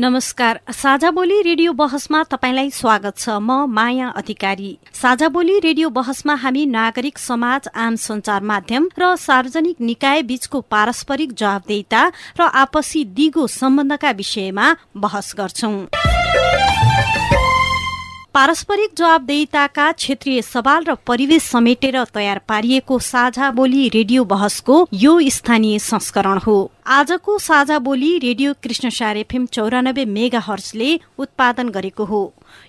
नमस्कार। साझा बोली रेडियो बहसमा तपाईँलाई स्वागत छ। म माया अधिकारी। साझा बोली रेडियो बहसमा हामी नागरिक समाज आम संचार माध्यम र सार्वजनिक निकाय बीचको पारस्परिक जवाबदेता र आपसी दिगो सम्बन्धका विषयमा बहस गर्छौं। पारस्परिक जवाबदेताका क्षेत्रीय सवाल र परिवेश समेटेर तयार पारिएको साझा बोली रेडियो बहसको यो स्थानीय संस्करण हो। आजको साझा बोली रेडियो कृष्णसार एफएम चौरानब्बे मेगा हर्सले उत्पादन गरेको हो।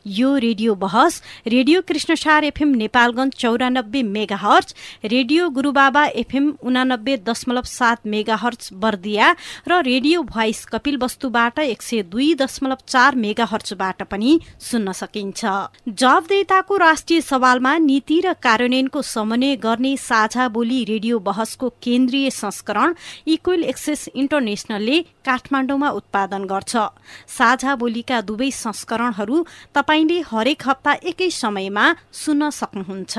यो रेडियो बहस। रेडियो कृष्णसार एफएम नेपालगञ्ज चौरानब्बे mega hertz radio Gurubaba FM उनानब्बे दशमलव सात मेगा हर्च बर्दिया र रेडियो भोइस कपिल वस्तुबाट एक सय दुई दशमलव चार मेगा हर्चबाट पनि सुन्न सकिन्छ। जवाबदेताको राष्ट्रिय सवालमा नीति र कार्यान्वयनको समन्वय गर्ने साझा बोली रेडियो बहसको केन्द्रीय संस्करण इक्वेल एक्सेस इन्टरनेसनलले काठमाडौँमा उत्पादन गर्छ। साझा बोलीका दुवै संस्करणहरू तपाईँले हरेक हप्ता एकै समयमा सुन्न सक्नुहुन्छ।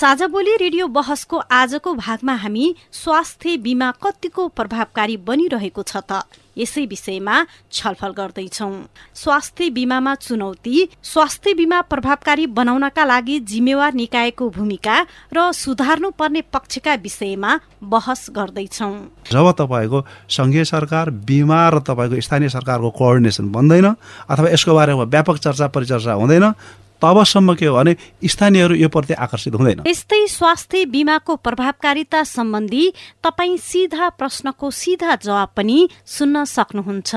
साझा बोली रेडियो बहसको आजको भागमा हामी स्वास्थ्य बिमा कतिको प्रभावकारी बनिरहेको छ त? यसै विषयमा छलफल गर्दैछौ। स्वास्थ्य बिमामा चुनौती स्वास्थ्य बिमा प्रभावकारी बनाउनका लागि जिम्मेवार निकायको भूमिका र सुधार्नु पर्ने पक्षका विषयमा बहस गर्दैछौ। जब तपाईँको सङ्घीय सरकार बिमा र तपाईँको स्थानीय सरकारको कोअर्डिनेसन बन्दैन अथवा यसको बारेमा व्यापक चर्चा परिचर्चा हुँदैन तबसम्म के हो भने स्थानीयहरू यो प्रति आकर्षित हुँदैन। यस्तै स्वास्थ्य बिमाको प्रभावकारिता सम्बन्धी तपाईँ सिधा प्रश्नको सिधा जवाब पनि सुन्न सक्नुहुन्छ।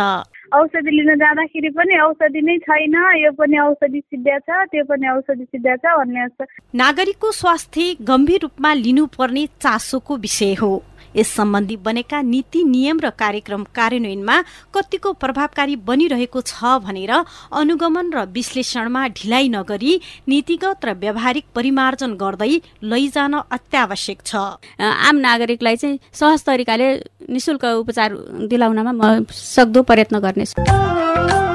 औषधि लिन जाँदाखेरि पनि औषधि नै छैन यो पनि औषधि सिद्ध्या छ त्यो पनि औषधि सिद्ध्या छ भन्ने नागरिकको स्वास्थ्य गम्भीर रूपमा लिनुपर्ने चासोको विषय हो। यस सम्बन्धी बनेका नीति नियम र कार्यक्रम कार्यान्वयनमा कतिको प्रभावकारी बनिरहेको छ भनेर अनुगमन र विश्लेषणमा ढिलाइ नगरी नीतिगत र व्यावहारिक परिमार्जन गर्दै लैजान अत्यावश्यक छ। आम नागरिकलाई चाहिँ सहज तरिकाले निशुल्क उपचार दिलाउनमा म सक्दो प्रयत्न गर्नेछु।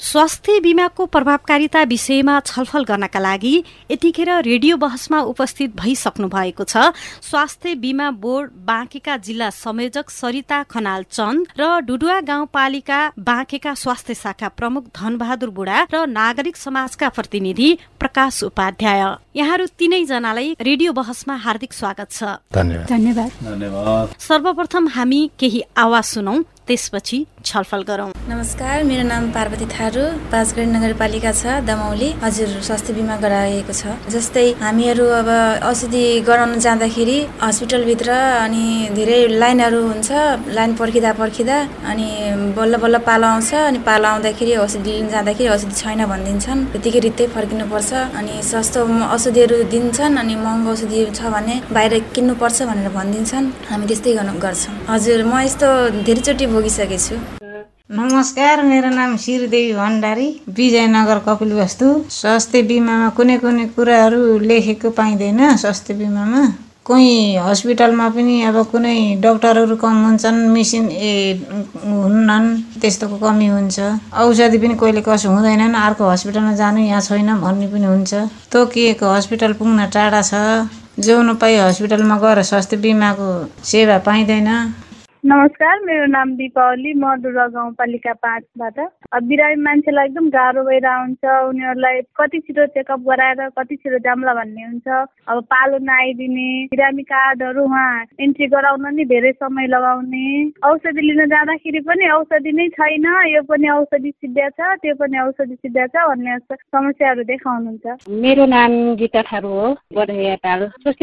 स्वास्थ्य बिमाको प्रभावकारिता विषयमा छलफल गर्नका लागि यतिखेर रेडियो बहसमा उपस्थित भइसक्नु भएको छ। स्वास्थ्य बिमा बोर्ड बाँकेका जिल्ला संयोजक सरिता खनाल चन्द र डुडुवा गाउँपालिका बाँकेका स्वास्थ्य शाखा प्रमुख धनबहादुर बुढा र नागरिक समाजका प्रतिनिधि प्रकाश उपाध्याय। यहाँहरू तिनैजनालाई रेडियो बहसमा हार्दिक स्वागत छ। धन्यवाद। सर्वप्रथम हामी केही आवाज सुनौ। त्यसपछि छलफल गरौँ। नमस्कार मेरो नाम पार्वती थारू पाँचगढी नगरपालिका छ दमौली। हजुर स्वास्थ्य बिमा गराएको छ। जस्तै हामीहरू अब औषधि गराउन जाँदाखेरि हस्पिटलभित्र अनि धेरै लाइनहरू हुन्छ लाइन पर्खिँदा पर्खिँदा अनि बल्ल बल्ल पालो आउँछ अनि पालो आउँदाखेरि औषधि लिन जाँदाखेरि औषधि छैन भनिदिन्छन्। त्यतिकै रित्तै फर्किनुपर्छ अनि सस्तो औषधिहरू दिन्छन् अनि महँगो औषधि छ भने बाहिर किन्नुपर्छ भनेर भनिदिन्छन्। हामी त्यस्तै गर्छौँ। हजुर म यस्तो धेरैचोटि भोगिसकेको छु नमस्कार मेरो नाम शिरदेवी भण्डारी विजयनगर कपिलवस्तु। स्वास्थ्य बिमामा कुनै कुनै कुराहरू लेखेको पाइँदैन स्वास्थ्य बिमामा। कोही हस्पिटलमा पनि अब कुनै डक्टरहरू कम हुन्छन् मेसिन ए हुन्नन् त्यस्तोको कमी हुन्छ। औषधि पनि कहिले कसो हुँदैनन् अर्को हस्पिटलमा जानु यहाँ छैन भन्ने पनि हुन्छ। तोकिएको हस्पिटल पुग्न टाढा छ। जोउनु पाइ हस्पिटलमा गएर स्वास्थ्य बिमाको सेवा पाइँदैन। नमस्कार मेरो नाम दिपावली म डुरा गाउँपालिका पाँचबाट। बिरामी मान्छेलाई एकदम गाह्रो भइरहेको हुन्छ उनीहरूलाई कति छिटो चेकअप गराएर कति छिटो जाम्ला भन्ने हुन्छ। अब पालो नआइदिने बिरामी कार्डहरू उहाँ इन्ट्री गराउन नि धेरै समय लगाउने। औषधि लिन जाँदाखेरि पनि औषधि नै छैन यो पनि औषधि सिद्ध्या छ त्यो पनि औषधि सिद्ध्या छ भन्ने समस्याहरू देखाउनुहुन्छ। मेरो नाम गीता थारू हो स्वास्थ्य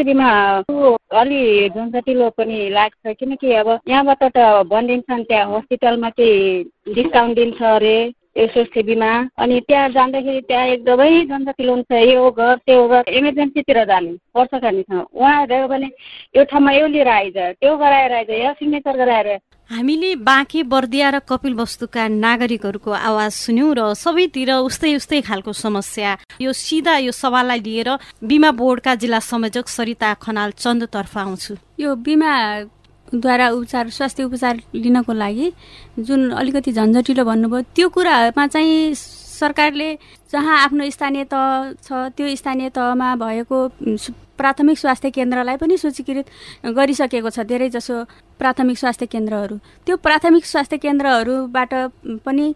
अलि झन्झटिलो पनि लाग्छ किनकि अब यहाँबाट त भनिदिन्छन् त्यहाँ हस्पिटलमा चाहिँ डिस्काउन्ट दिन्छ अरे। यो स्वास्थ्य बिमा अनि त्यहाँ जाँदाखेरि त्यहाँ एकदमै झन्झटिलो हुन्छ यो घर त्यो घर इमर्जेन्सीतिर जाने वर्षकानीसँग उहाँ गयो भने यो ठाउँमा यो लिएर आइज त्यो गराएर आइज या सिग्नेचर गराएर। हामीले बाँके बर्दिया र कपिल वस्तुका नागरिकहरूको आवाज सुन्यौँ र सबैतिर उस्तै उस्तै खालको समस्या। यो सिधा यो सवाललाई लिएर बिमा बोर्डका जिल्ला संयोजक सरिता खनाल चन्दतर्फ आउँछु। यो बिमा द्वारा उपचार स्वास्थ्य उपचार लिनको लागि जुन अलिकति झन्झटिलो भन्नुभयो त्यो कुरामा चाहिँ सरकारले जहाँ आफ्नो स्थानीय तह छ त्यो स्थानीय तहमा भएको प्राथमिक स्वास्थ्य केन्द्रलाई पनि सूचीकृत गरिसकेको छ धेरै जसो प्राथमिक स्वास्थ्य केन्द्रहरू। त्यो प्राथमिक स्वास्थ्य केन्द्रहरूबाट पनि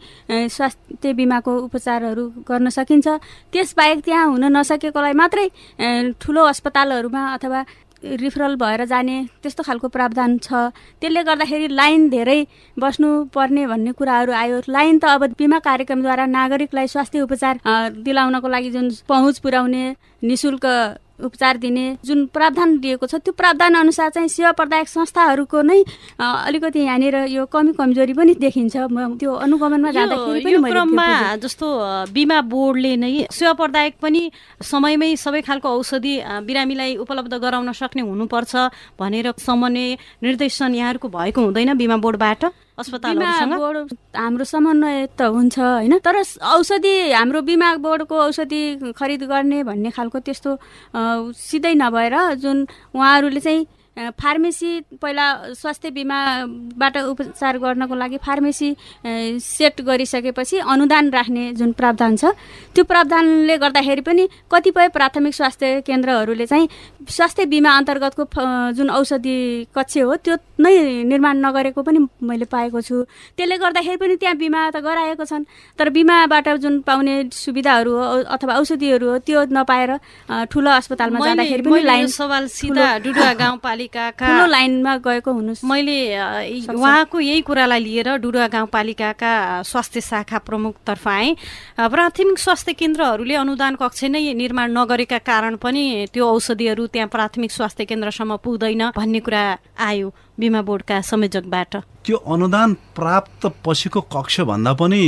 स्वास्थ्य बिमाको उपचारहरू गर्न सकिन्छ। त्यसबाहेक त्यहाँ हुन नसकेकोलाई मात्रै ठुलो अस्पतालहरूमा अथवा रिफरल भएर जाने त्यस्तो खालको प्रावधान छ। त्यसले गर्दाखेरि लाइन धेरै बस्नु पर्ने भन्ने कुराहरू आयो। लाइन त अब बिमा कार्यक्रमद्वारा नागरिकलाई स्वास्थ्य उपचार दिलाउनको लागि जुन पहुँच पुर्याउने निशुल्क उपचार दिने जुन प्रावधान दिएको छ त्यो प्रावधान अनुसार चाहिँ सेवा प्रदायक संस्थाहरूको नै अलिकति यहाँनिर यो कमी कमजोरी पनि देखिन्छ। त्यो अनुगमनमा जाँदाखेरि पनि क्रममा जस्तो बिमा बोर्डले नै सेवा प्रदायक पनि समयमै सबै खालको औषधि बिरामीलाई उपलब्ध गराउन सक्ने हुनुपर्छ भनेर समन्वय निर्देशन यहाँहरूको भएको हुँदैन बिमा बोर्डबाट? हाम्रो समन्वय त हुन्छ होइन? तर औषधि हाम्रो बिमा बोर्डको औषधि खरिद गर्ने भन्ने खालको त्यस्तो सिधै नभएर जुन उहाँहरूले चाहिँ फार्मेसी पहिला स्वास्थ्य बिमाबाट उपचार गर्नको लागि फार्मेसी सेट गरिसकेपछि अनुदान राख्ने जुन प्रावधान छ त्यो प्रावधानले गर्दाखेरि पनि कतिपय प्राथमिक स्वास्थ्य केन्द्रहरूले चाहिँ स्वास्थ्य बिमा अन्तर्गतको जुन औषधि कक्ष हो त्यो नै निर्माण नगरेको पनि मैले पाएको छु। त्यसले गर्दाखेरि पनि त्यहाँ बिमा त गराएको छन् तर बिमाबाट जुन पाउने सुविधाहरू हो अथवा औषधिहरू हो त्यो नपाएर ठुलो अस्पतालमा जाँदाखेरि पनि लाइन सवाल सिधा डुडुवा गाउँपालिकाका ठुलो लाइनमा गएको हुनु मैले उहाँको यही कुरालाई लिएर डुडुवा गाउँपालिकाका स्वास्थ्य शाखा प्रमुखतर्फ आएँ। प्राथमिक स्वास्थ्य केन्द्रहरूले अनुदान कक्ष नै निर्माण नगरेका कारण पनि त्यो औषधिहरू त्यहाँ प्राथमिक स्वास्थ्य केन्द्रसम्म पुग्दैन भन्ने कुरा आयो। बिमा बोर्डका संयोजकबाट। त्यो अनुदान प्राप्त पछिको कक्ष भन्दा पनि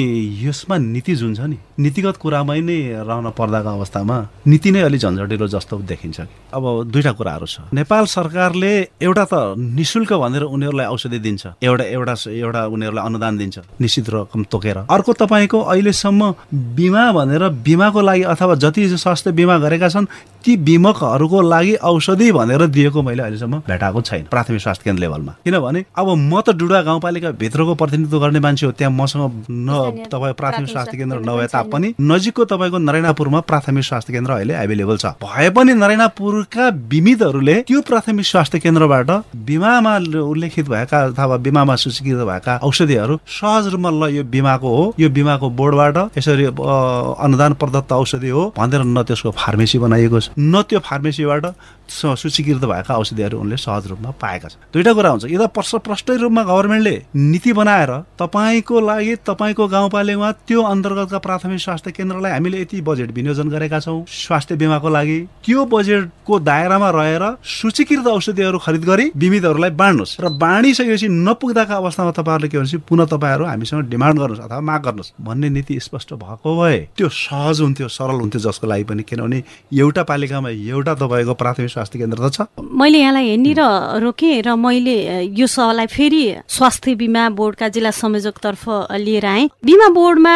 यसमा नीति जुन छ नि नीतिगत कुरामै नै रहन पर्दाको अवस्थामा नीति नै अलिक झन्झटिलो जस्तो देखिन्छ अब दुईटा कुराहरू छ। नेपाल सरकारले एउटा त निशुल्क भनेर उनीहरूलाई औषधि दिन्छ एउटा एउटा एउटा उनीहरूलाई अनुदान दिन्छ निश्चित रकम तोकेर। अर्को तपाईँको अहिलेसम्म बिमा भनेर बिमाको लागि अथवा जति स्वास्थ्य बिमा गरेका छन् ती बिमकहरूको लागि औषधि भनेर दिएको मैले अहिलेसम्म भेटाएको छैन। प्राथमिक स्वास्थ्य केन्द्र लेभलमा किनभने अब म त डुडा गाउँपालिका भित्रको प्रतिनिधित्व गर्ने मान्छे हो त्यहाँ मसँग न तपाईँ प्राथमिक स्वास्थ्य केन्द्र नभए तापनि नजिकको तपाईँको नरेनापुरमा प्राथमिक स्वास्थ्य केन्द्र अहिले एभाइलेबल छ। भए पनि नरेनापुरका बिमितहरूले त्यो प्राथमिक स्वास्थ्य केन्द्रबाट बिमामा उल्लेखित भएका अथवा बिमामा सूचीकृत भएका औषधिहरू सहज रूपमा ल यो बिमाको हो यो बिमाको बोर्डबाट यसरी अनुदान प्रदत्त औषधि हो भनेर न त्यसको फार्मेसी बनाइएको छ। न त्यो फार्मेसीबाट सूचीकृत भएका औषधिहरू उनले सहज रूपमा पाएका छन्। दुईवटा कुरा हुन्छ। यता प्रश प्रष्टै रूपमा गभर्मेन्टले नीति बनाएर तपाईँको लागि तपाईँको गाउँपालिकामा त्यो अन्तर्गतका प्राथमिक स्वास्थ्य केन्द्रलाई हामीले यति बजेट विनियोजन गरेका छौँ स्वास्थ्य बिमाको लागि त्यो बजेटको दायरामा रहेर सूचीकृत औषधिहरू खरिद गरी बिमितहरूलाई बाँड्नुहोस् र बाँडिसकेपछि नपुग्दाका अवस्थामा तपाईँहरूले के भन्छ पुनः तपाईँहरू हामीसँग डिमान्ड गर्नुहोस् अथवा माग गर्नुहोस् भन्ने नीति स्पष्ट भएको भए त्यो सहज हुन्थ्यो सरल हुन्थ्यो जसको लागि पनि किनभने एउटा पालिकामा एउटा तपाईँको प्राथमिक स्वास्थ्य केन्द्र त छ। मैले यहाँलाई हेर्ने र रोकेँ र मैले यो सवाललाई फेरि स्वास्थ्य बिमा बोर्डका जिल्ला संयोजकतर्फ लिएर आएँ। बिमा बोर्डमा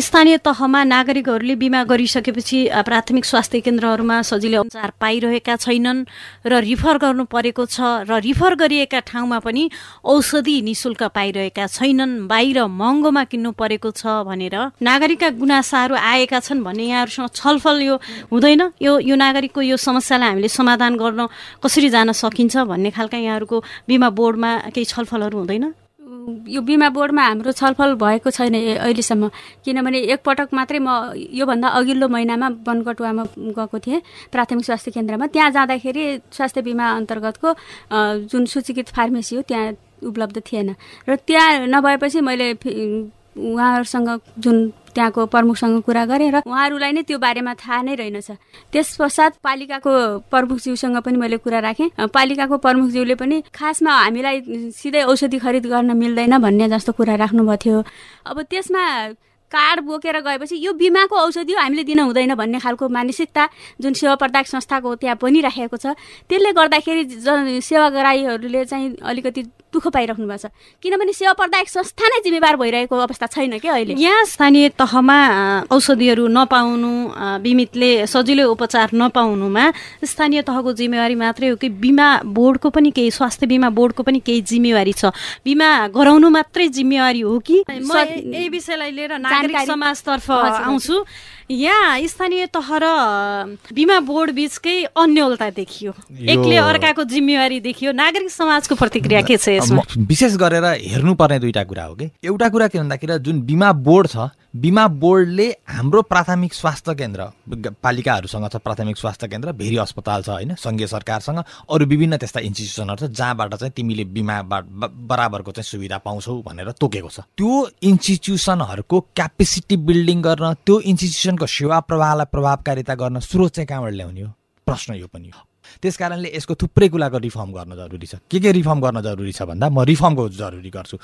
स्थानीय तहमा नागरिकहरूले बिमा गरिसकेपछि प्राथमिक स्वास्थ्य केन्द्रहरूमा सजिलै उपचार पाइरहेका छैनन् र रिफर गर्नु परेको छ र रिफर गरिएका ठाउँमा पनि औषधि निशुल्क पाइरहेका छैनन्। बाहिर महँगोमा किन्नु परेको छ भनेर नागरिकका गुनासाहरू आएका छन् भन्ने यहाँहरूसँग छलफल यो हुँदैन। यो यो नागरिकको यो समस्यालाई हामीले समाधान गर्न कसरी जान सकिन्छ भन्ने खालका यहाँहरूको बिमा बोर्डमा केही छलफलहरू हुँदैन? यो बिमा बोर्डमा हाम्रो छलफल भएको छैन अहिलेसम्म। किनभने एकपटक मात्रै म योभन्दा अघिल्लो महिनामा बनकटुवामा गएको थिएँ प्राथमिक स्वास्थ्य केन्द्रमा। त्यहाँ जाँदाखेरि स्वास्थ्य बिमा अन्तर्गतको जुन सूचीकृत फार्मेसी हो त्यहाँ उपलब्ध थिएन। र त्यहाँ नभएपछि मैले उहाँहरूसँग जुन त्यहाँको प्रमुखसँग कुरा गरेँ र उहाँहरूलाई नै त्यो बारेमा थाहा नै रहेनछ। त्यस पश्चात पालिकाको प्रमुखज्यूसँग पनि मैले कुरा राखेँ। पालिकाको प्रमुखज्यूले पनि खासमा हामीलाई सिधै औषधि खरिद गर्न मिल्दैन भन्ने जस्तो कुरा राख्नुभएको थियो। अब त्यसमा कार्ड बोकेर गएपछि यो बिमाको औषधि हामीले दिन हुँदैन भन्ने खालको मानसिकता जुन सेवा प्रदायक संस्थाको त्यहाँ पनि राखेको छ। त्यसले गर्दाखेरि सेवाग्राहीहरूले चाहिँ अलिकति दुःख पाइराख्नु भएको छ। किनभने सेवा प्रदायक संस्था नै जिम्मेवार भइरहेको अवस्था छैन कि अहिले। यहाँ स्थानीय तहमा औषधिहरू नपाउनु बिमितले सजिलो उपचार नपाउनुमा स्थानीय तहको जिम्मेवारी मात्रै हो कि बिमा बोर्डको पनि केही स्वास्थ्य बिमा बोर्डको पनि केही जिम्मेवारी छ। बिमा गराउनु मात्रै जिम्मेवारी हो कि? यही विषयलाई लिएर नागरिक समाजतर्फ आउँछु। यहाँ स्थानीय तह र बिमा बोर्ड बिचकै अन्यलता देखियो। एकले अर्काको जिम्मेवारी देखियो। नागरिक समाजको प्रतिक्रिया के छ यसमा? विशेष गरेर हेर्नुपर्ने दुईटा कुरा हो कि। एउटा कुरा के भन्दाखेरि जुन बिमा बोर्ड छ बिमा बोर्डले हाम्रो प्राथमिक स्वास्थ्य केन्द्र पालिकाहरूसँग छ प्राथमिक स्वास्थ्य केन्द्र भेरी अस्पताल छ होइन सङ्घीय सरकारसँग अरू विभिन्न त्यस्ता इन्स्टिट्युसनहरू छ जहाँबाट चाहिँ तिमीले बिमा बराबरको चाहिँ सुविधा पाउँछौ भनेर तोकेको छ। त्यो इन्स्टिट्युसनहरूको क्यापेसिटी बिल्डिङ गर्न त्यो इन्स्टिट्युसनको सेवा प्रवाहलाई प्रभावकारिता गर्न स्रोत चाहिँ कहाँबाट ल्याउने हो? प्रश्न यो पनि हो। त्यस कारणले यसको थुप्रै कुराको रिफर्म गर्न जरुरी छ। के के रिफर्म गर्न जरुरी छ भन्दा म रिफर्मको जरुरी गर्छु।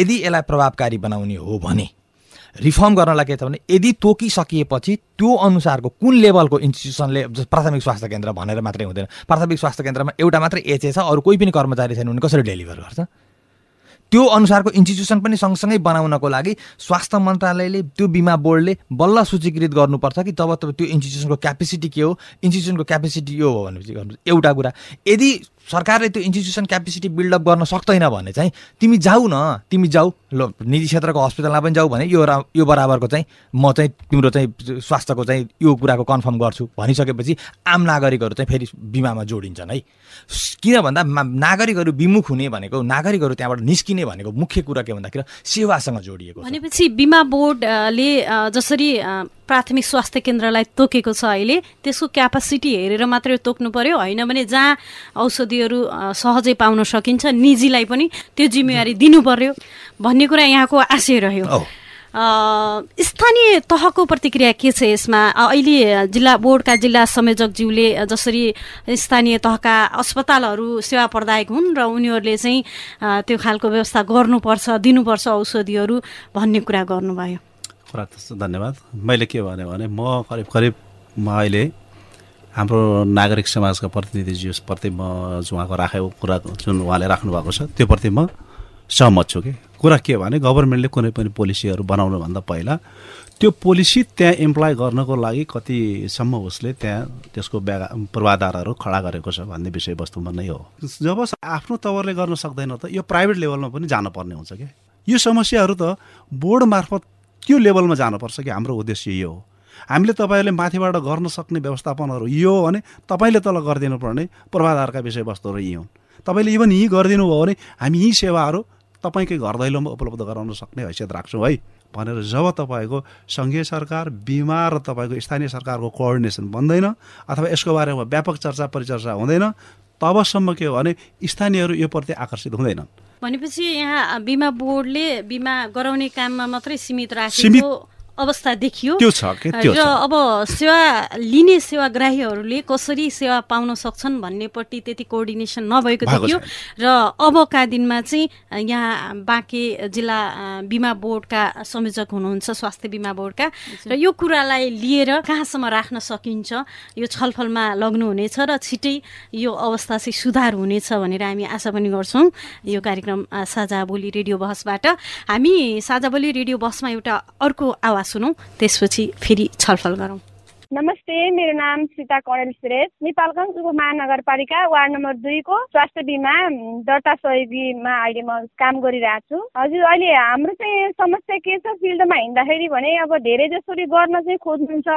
यदि यसलाई प्रभावकारी बनाउने हो भने रिफर्म गर्नलाई के छ भने यदि तोकिसकिएपछि त्यो अनुसारको कुन लेभलको इन्स्टिट्युसनले प्राथमिक स्वास्थ्य केन्द्र भनेर मात्रै हुँदैन। प्राथमिक स्वास्थ्य केन्द्रमा एउटा मात्रै एचए छ अरू कोही पनि कर्मचारी छैन भने कसरी डेलिभर गर्छ? त्यो अनुसारको इन्स्टिट्युसन पनि सँगसँगै बनाउनको लागि स्वास्थ्य मन्त्रालयले त्यो बिमा बोर्डले बल्ल सूचीकृत गर्नुपर्छ कि तब तब त्यो इन्स्टिट्युसनको क्यापेसिटी के हो इन्स्टिट्युसनको क्यापेसिटी यो हो भनेपछि एउटा कुरा यदि सरकारले त्यो इन्स्टिट्युसन क्यापेसिटी बिल्डअप गर्न सक्दैन भने चाहिँ तिमी जाऊ न तिमी जाऊ। ल निजी क्षेत्रको हस्पिटलमा पनि जाऊ भने यो यो बराबरको चाहिँ म चाहिँ तिम्रो चाहिँ स्वास्थ्यको चाहिँ यो कुराको कन्फर्म गर्छु भनिसकेपछि आम नागरिकहरू चाहिँ फेरि बिमामा जोडिन्छन् है। किन भन्दा नागरिकहरू विमुख हुने भनेको नागरिकहरू त्यहाँबाट निस्किने भनेको मुख्य कुरा के भन्दाखेरि सेवासँग जोडिएको भनेपछि बिमा बोर्डले जसरी प्राथमिक स्वास्थ्य केन्द्रलाई तोकेको छ अहिले त्यसको क्यापासिटी हेरेर मात्रै तोक्नु पर्यो। होइन भने जहाँ औषधिहरू सहजै पाउन सकिन्छ। निजीलाई पनि त्यो जिम्मेवारी दिनु पर्यो। भन्ने कुरा यहाँको आशय रह्यो। स्थानीय तहको प्रतिक्रिया के छ यसमा? अहिले जिल्ला बोर्डका जिल्ला संयोजकज्यूले जसरी स्थानीय तहका अस्पतालहरू सेवा प्रदायक हुन् र उनीहरूले चाहिँ त्यो खालको व्यवस्था गर्नुपर्छ दिनुपर्छ औषधिहरू भन्ने कुरा गर्नुभयो। धन्यवाद। मैले के भने भने म करिब करिब म अहिले हाम्रो नागरिक समाजका प्रतिनिधिज्यूप्रति म उहाँको राखेको कुरा जुन उहाँले राख्नु भएको छ त्यो प्रति म सहमत छु कि। कुरा के भने गभर्मेन्टले कुनै पनि पोलिसीहरू बनाउनुभन्दा पहिला त्यो पोलिसी त्यहाँ इम्प्लोइ गर्नको लागि कतिसम्म उसले त्यहाँ त्यसको ब्या पूर्वाधारहरू खडा गरेको छ भन्ने विषयवस्तुमा नै हो। जब आफ्नो तवरले गर्न सक्दैन त यो प्राइभेट लेभलमा पनि जानुपर्ने हुन्छ कि। यो समस्याहरू त बोर्ड मार्फत त्यो लेभलमा जानुपर्छ कि हाम्रो उद्देश्य यो हो। हामीले तपाईँहरूले माथिबाट गर्न सक्ने व्यवस्थापनहरू यो हो भने तपाईँले तल गरिदिनु पर्ने पूर्वाधारका विषयवस्तुहरू यी हुन्। तपाईँले इभन यहीँ गरिदिनु भयो भने हामी यी सेवाहरू तपाईँकै घर दैलोमा उपलब्ध गराउन सक्ने हैसियत राख्छौँ है। भनेर जब तपाईँको सङ्घीय सरकार बिमा र तपाईँको स्थानीय सरकारको कोअर्डिनेसन बन्दैन अथवा यसको बारेमा व्यापक चर्चा परिचर्चा हुँदैन तबसम्म के हो भने स्थानीयहरू यो प्रति आकर्षित हुँदैनन्। भनेपछि यहाँ बिमा बोर्डले बिमा गराउने काममा मात्रै सीमित राखेको अवस्था देखियो। त्यो छ र अब सेवा लिने सेवाग्राहीहरूले कसरी सेवा पाउन सक्छन् भन्नेपट्टि त्यति कोअर्डिनेसन नभएको देखियो। र अबका दिनमा चाहिँ यहाँ बाँके जिल्ला बिमा बोर्डका संयोजक हुनुहुन्छ स्वास्थ्य बिमा बोर्डका। र यो कुरालाई लिएर कहाँसम्म राख्न सकिन्छ यो छलफलमा लग्नुहुनेछ र छिटै यो अवस्था चाहिँ सुधार हुनेछ भनेर हामी आशा पनि गर्छौँ। यो कार्यक्रम साझा बोली रेडियो बहसबाट। हामी साझा बोली रेडियो बसमा एउटा अर्को आवाज सुनौ त्यसपछि फेरि छलफल गरौँ। नमस्ते मेरो नाम सीता कणेल श्रेष्ठ नेपालगञ्ज उपमहानगरपालिका वार्ड नम्बर दुईको स्वास्थ्य बिमा दर्ता सहयोगीमा अहिले म काम गरिरहेको छु। हजुर अहिले हाम्रो चाहिँ समस्या के छ? फिल्डमा हिँड्दाखेरि भने अब धेरै जसरी गर्न चाहिँ खोज्नुहुन्छ।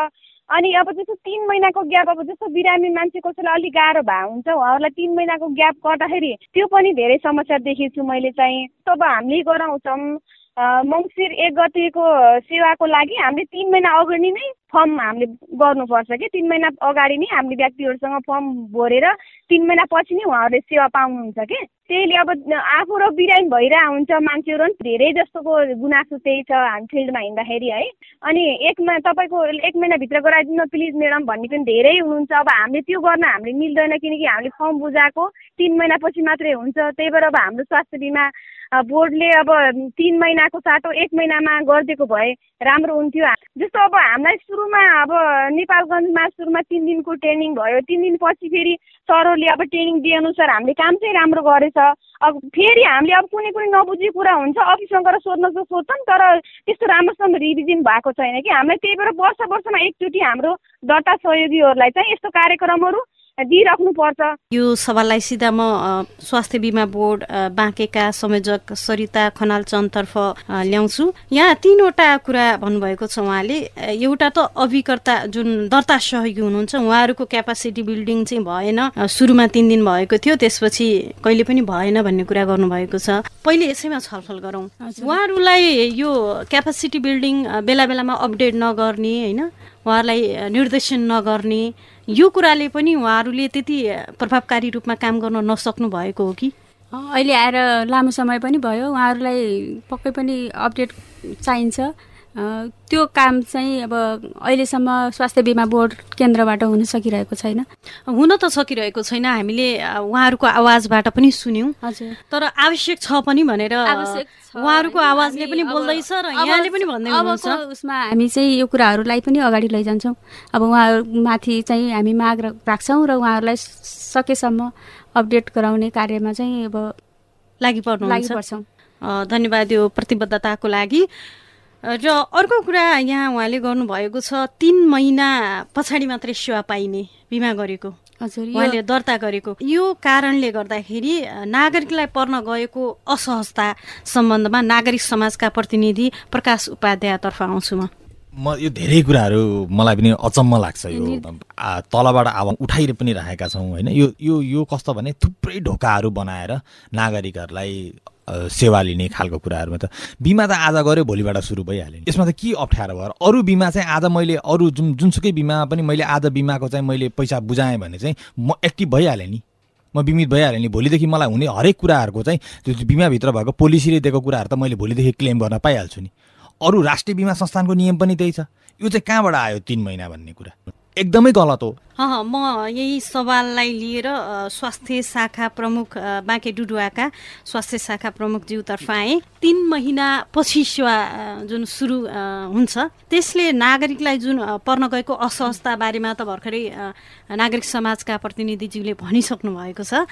अनि अब जस्तो तिन महिनाको ग्याप अब जस्तो बिरामी मान्छे कसैलाई अलिक गाह्रो भए हुन्छ उहाँहरूलाई तिन महिनाको ग्याप गर्दाखेरि त्यो पनि धेरै समस्या देखेको छु मैले चाहिँ। तब हामीले गराउँछौँ। मङ्सिर एक गतिको सेवाको लागि हामीले तिन महिना अगाडि नै फर्म हामीले गर्नुपर्छ कि? तिन महिना अगाडि नै हामीले व्यक्तिहरूसँग फर्म भरेर तिन महिनापछि नै उहाँहरूले सेवा पाउनुहुन्छ कि? त्यहीले अब आफू र बिरामी भइरहेको हुन्छ मान्छेहरू पनि धेरै जस्तोको गुनासो त्यही छ हामी फिल्डमा हिँड्दाखेरि है। अनि एक महिना तपाईँको एक महिनाभित्र गराइदिनु प्लिज म्याडम भन्ने पनि धेरै हुनुहुन्छ। अब हामीले त्यो गर्न हामीले मिल्दैन किनकि हामीले फर्म बुझाएको तिन महिनापछि मात्रै हुन्छ। त्यही भएर अब हाम्रो स्वास्थ्य बिमा बोर्डले अब तिन महिनाको साटो एक महिनामा गरिदिएको भए राम्रो हुन्थ्यो। जस्तो अब हामीलाई सुरुमा अब नेपालगञ्जमा सुरुमा तिन दिनको ट्रेनिङ भयो। तिन दिनपछि फेरि सरहरूले अब ट्रेनिङ दिएअनुसार हामीले काम चाहिँ राम्रो गरेछ। अब फेरि हामीले अब कुनै कुनै नबुझेको कुरा हुन्छ अफिसमा गएर सोध्न त सोध्छौँ तर त्यस्तो राम्रोसँग रिभिजन भएको छैन कि। हामीलाई त्यही भएर वर्ष वर्षमा एकचोटि हाम्रो दर्ता सहयोगीहरूलाई चाहिँ यस्तो कार्यक्रमहरू दिइराख्नुपर्छ। यो सवाललाई सिधा म स्वास्थ्य बिमा बोर्ड बाँकेका संयोजक सरिता खनाल चन्दतर्फ ल्याउँछु। यहाँ तिनवटा कुरा भन्नुभएको छ उहाँले। एउटा त अभिकर्ता जुन दर्ता सहयोगी हुनुहुन्छ उहाँहरूको क्यापासिटी बिल्डिङ चाहिँ भएन। सुरुमा तिन दिन भएको थियो त्यसपछि कहिले पनि भएन भन्ने कुरा गर्नुभएको छ। पहिले यसैमा छलफल गरौँ। उहाँहरूलाई यो क्यापासिटी बिल्डिङ बेला बेलामा अपडेट नगर्ने होइन? उहाँहरूलाई निर्देशन नगर्ने यो कुराले पनि उहाँहरूले त्यति प्रभावकारी रूपमा काम गर्न नसक्नु भएको हो कि? अहिले आएर लामो समय पनि भयो उहाँहरूलाई पक्कै पनि अपडेट चाहिन्छ। त्यो काम चाहिँ अब अहिलेसम्म स्वास्थ्य बिमा बोर्ड केन्द्रबाट हुन सकिरहेको छैन। हुन त सकिरहेको छैन हामीले उहाँहरूको आवाजबाट पनि सुन्यौँ। हजुर। तर आवश्यक छ पनि भनेर उहाँहरूको आवाजले पनि बोल्दैछ र यहाँले पनि भन्दै हुनुहुन्छ। उसमा हामी चाहिँ यो कुराहरूलाई पनि अगाडि लैजान्छौँ। अब उहाँहरूमाथि चाहिँ हामी माग राख्छौँ र उहाँहरूलाई सकेसम्म अपडेट गराउने कार्यमा चाहिँ अब लागि पर्नु लागि पर्छौँ धन्यवाद यो प्रतिबद्धताको लागि। र अर्को कुरा यहाँ उहाँले गर्नुभएको छ तिन महिना पछाडि मात्रै सेवा पाइने बिमा गरेको। हजुर उहाँले दर्ता गरेको। यो कारणले गर्दाखेरि नागरिकलाई पर्न गएको असहजता सम्बन्धमा नागरिक समाजका प्रतिनिधि प्रकाश उपाध्यायतर्फ आउँछु म। म यो धेरै कुराहरू मलाई पनि अचम्म लाग्छ यो तलबाट आवाज उठाइ पनि राखेका छौँ होइन? यो यो यो कस्तो भने थुप्रै ढोकाहरू बनाएर नागरिकहरूलाई सेवा लिने खालको कुराहरूमा त बिमा त आज गऱ्यो भोलिबाट सुरु भइहाल्यो यसमा त के अप्ठ्यारो भयो? अरू बिमा चाहिँ आज मैले अरू जुन जुनसुकै बिमा पनि मैले आज बिमाको चाहिँ मैले पैसा बुझाएँ भने चाहिँ म एक्टिभ भइहालेँ नि। म बिमित भइहालेँ नि। भोलिदेखि मलाई हुने हरेक कुराहरूको चाहिँ त्यो बिमाभित्र भएको पोलिसीले दिएको कुराहरू त मैले भोलिदेखि क्लेम गर्न पाइहाल्छु नि। अरू राष्ट्रिय बिमा संस्थानको नियम पनि त्यही छ। यो चाहिँ कहाँबाट आयो तिन महिना भन्ने कुरा? एकदमै गलत हो। म यही सवाललाई लिएर स्वास्थ्य शाखा प्रमुख बाँके डुडुवाका स्वास्थ्य शाखा प्रमुख ज्यूतर्फ आएँ। तिन महिना पछि सेवा जुन सुरु हुन्छ त्यसले नागरिकलाई जुन पर्न गएको असहजता बारेमा त भर्खरै नागरिक समाजका प्रतिनिधिज्यूले भनिसक्नु भएको छ।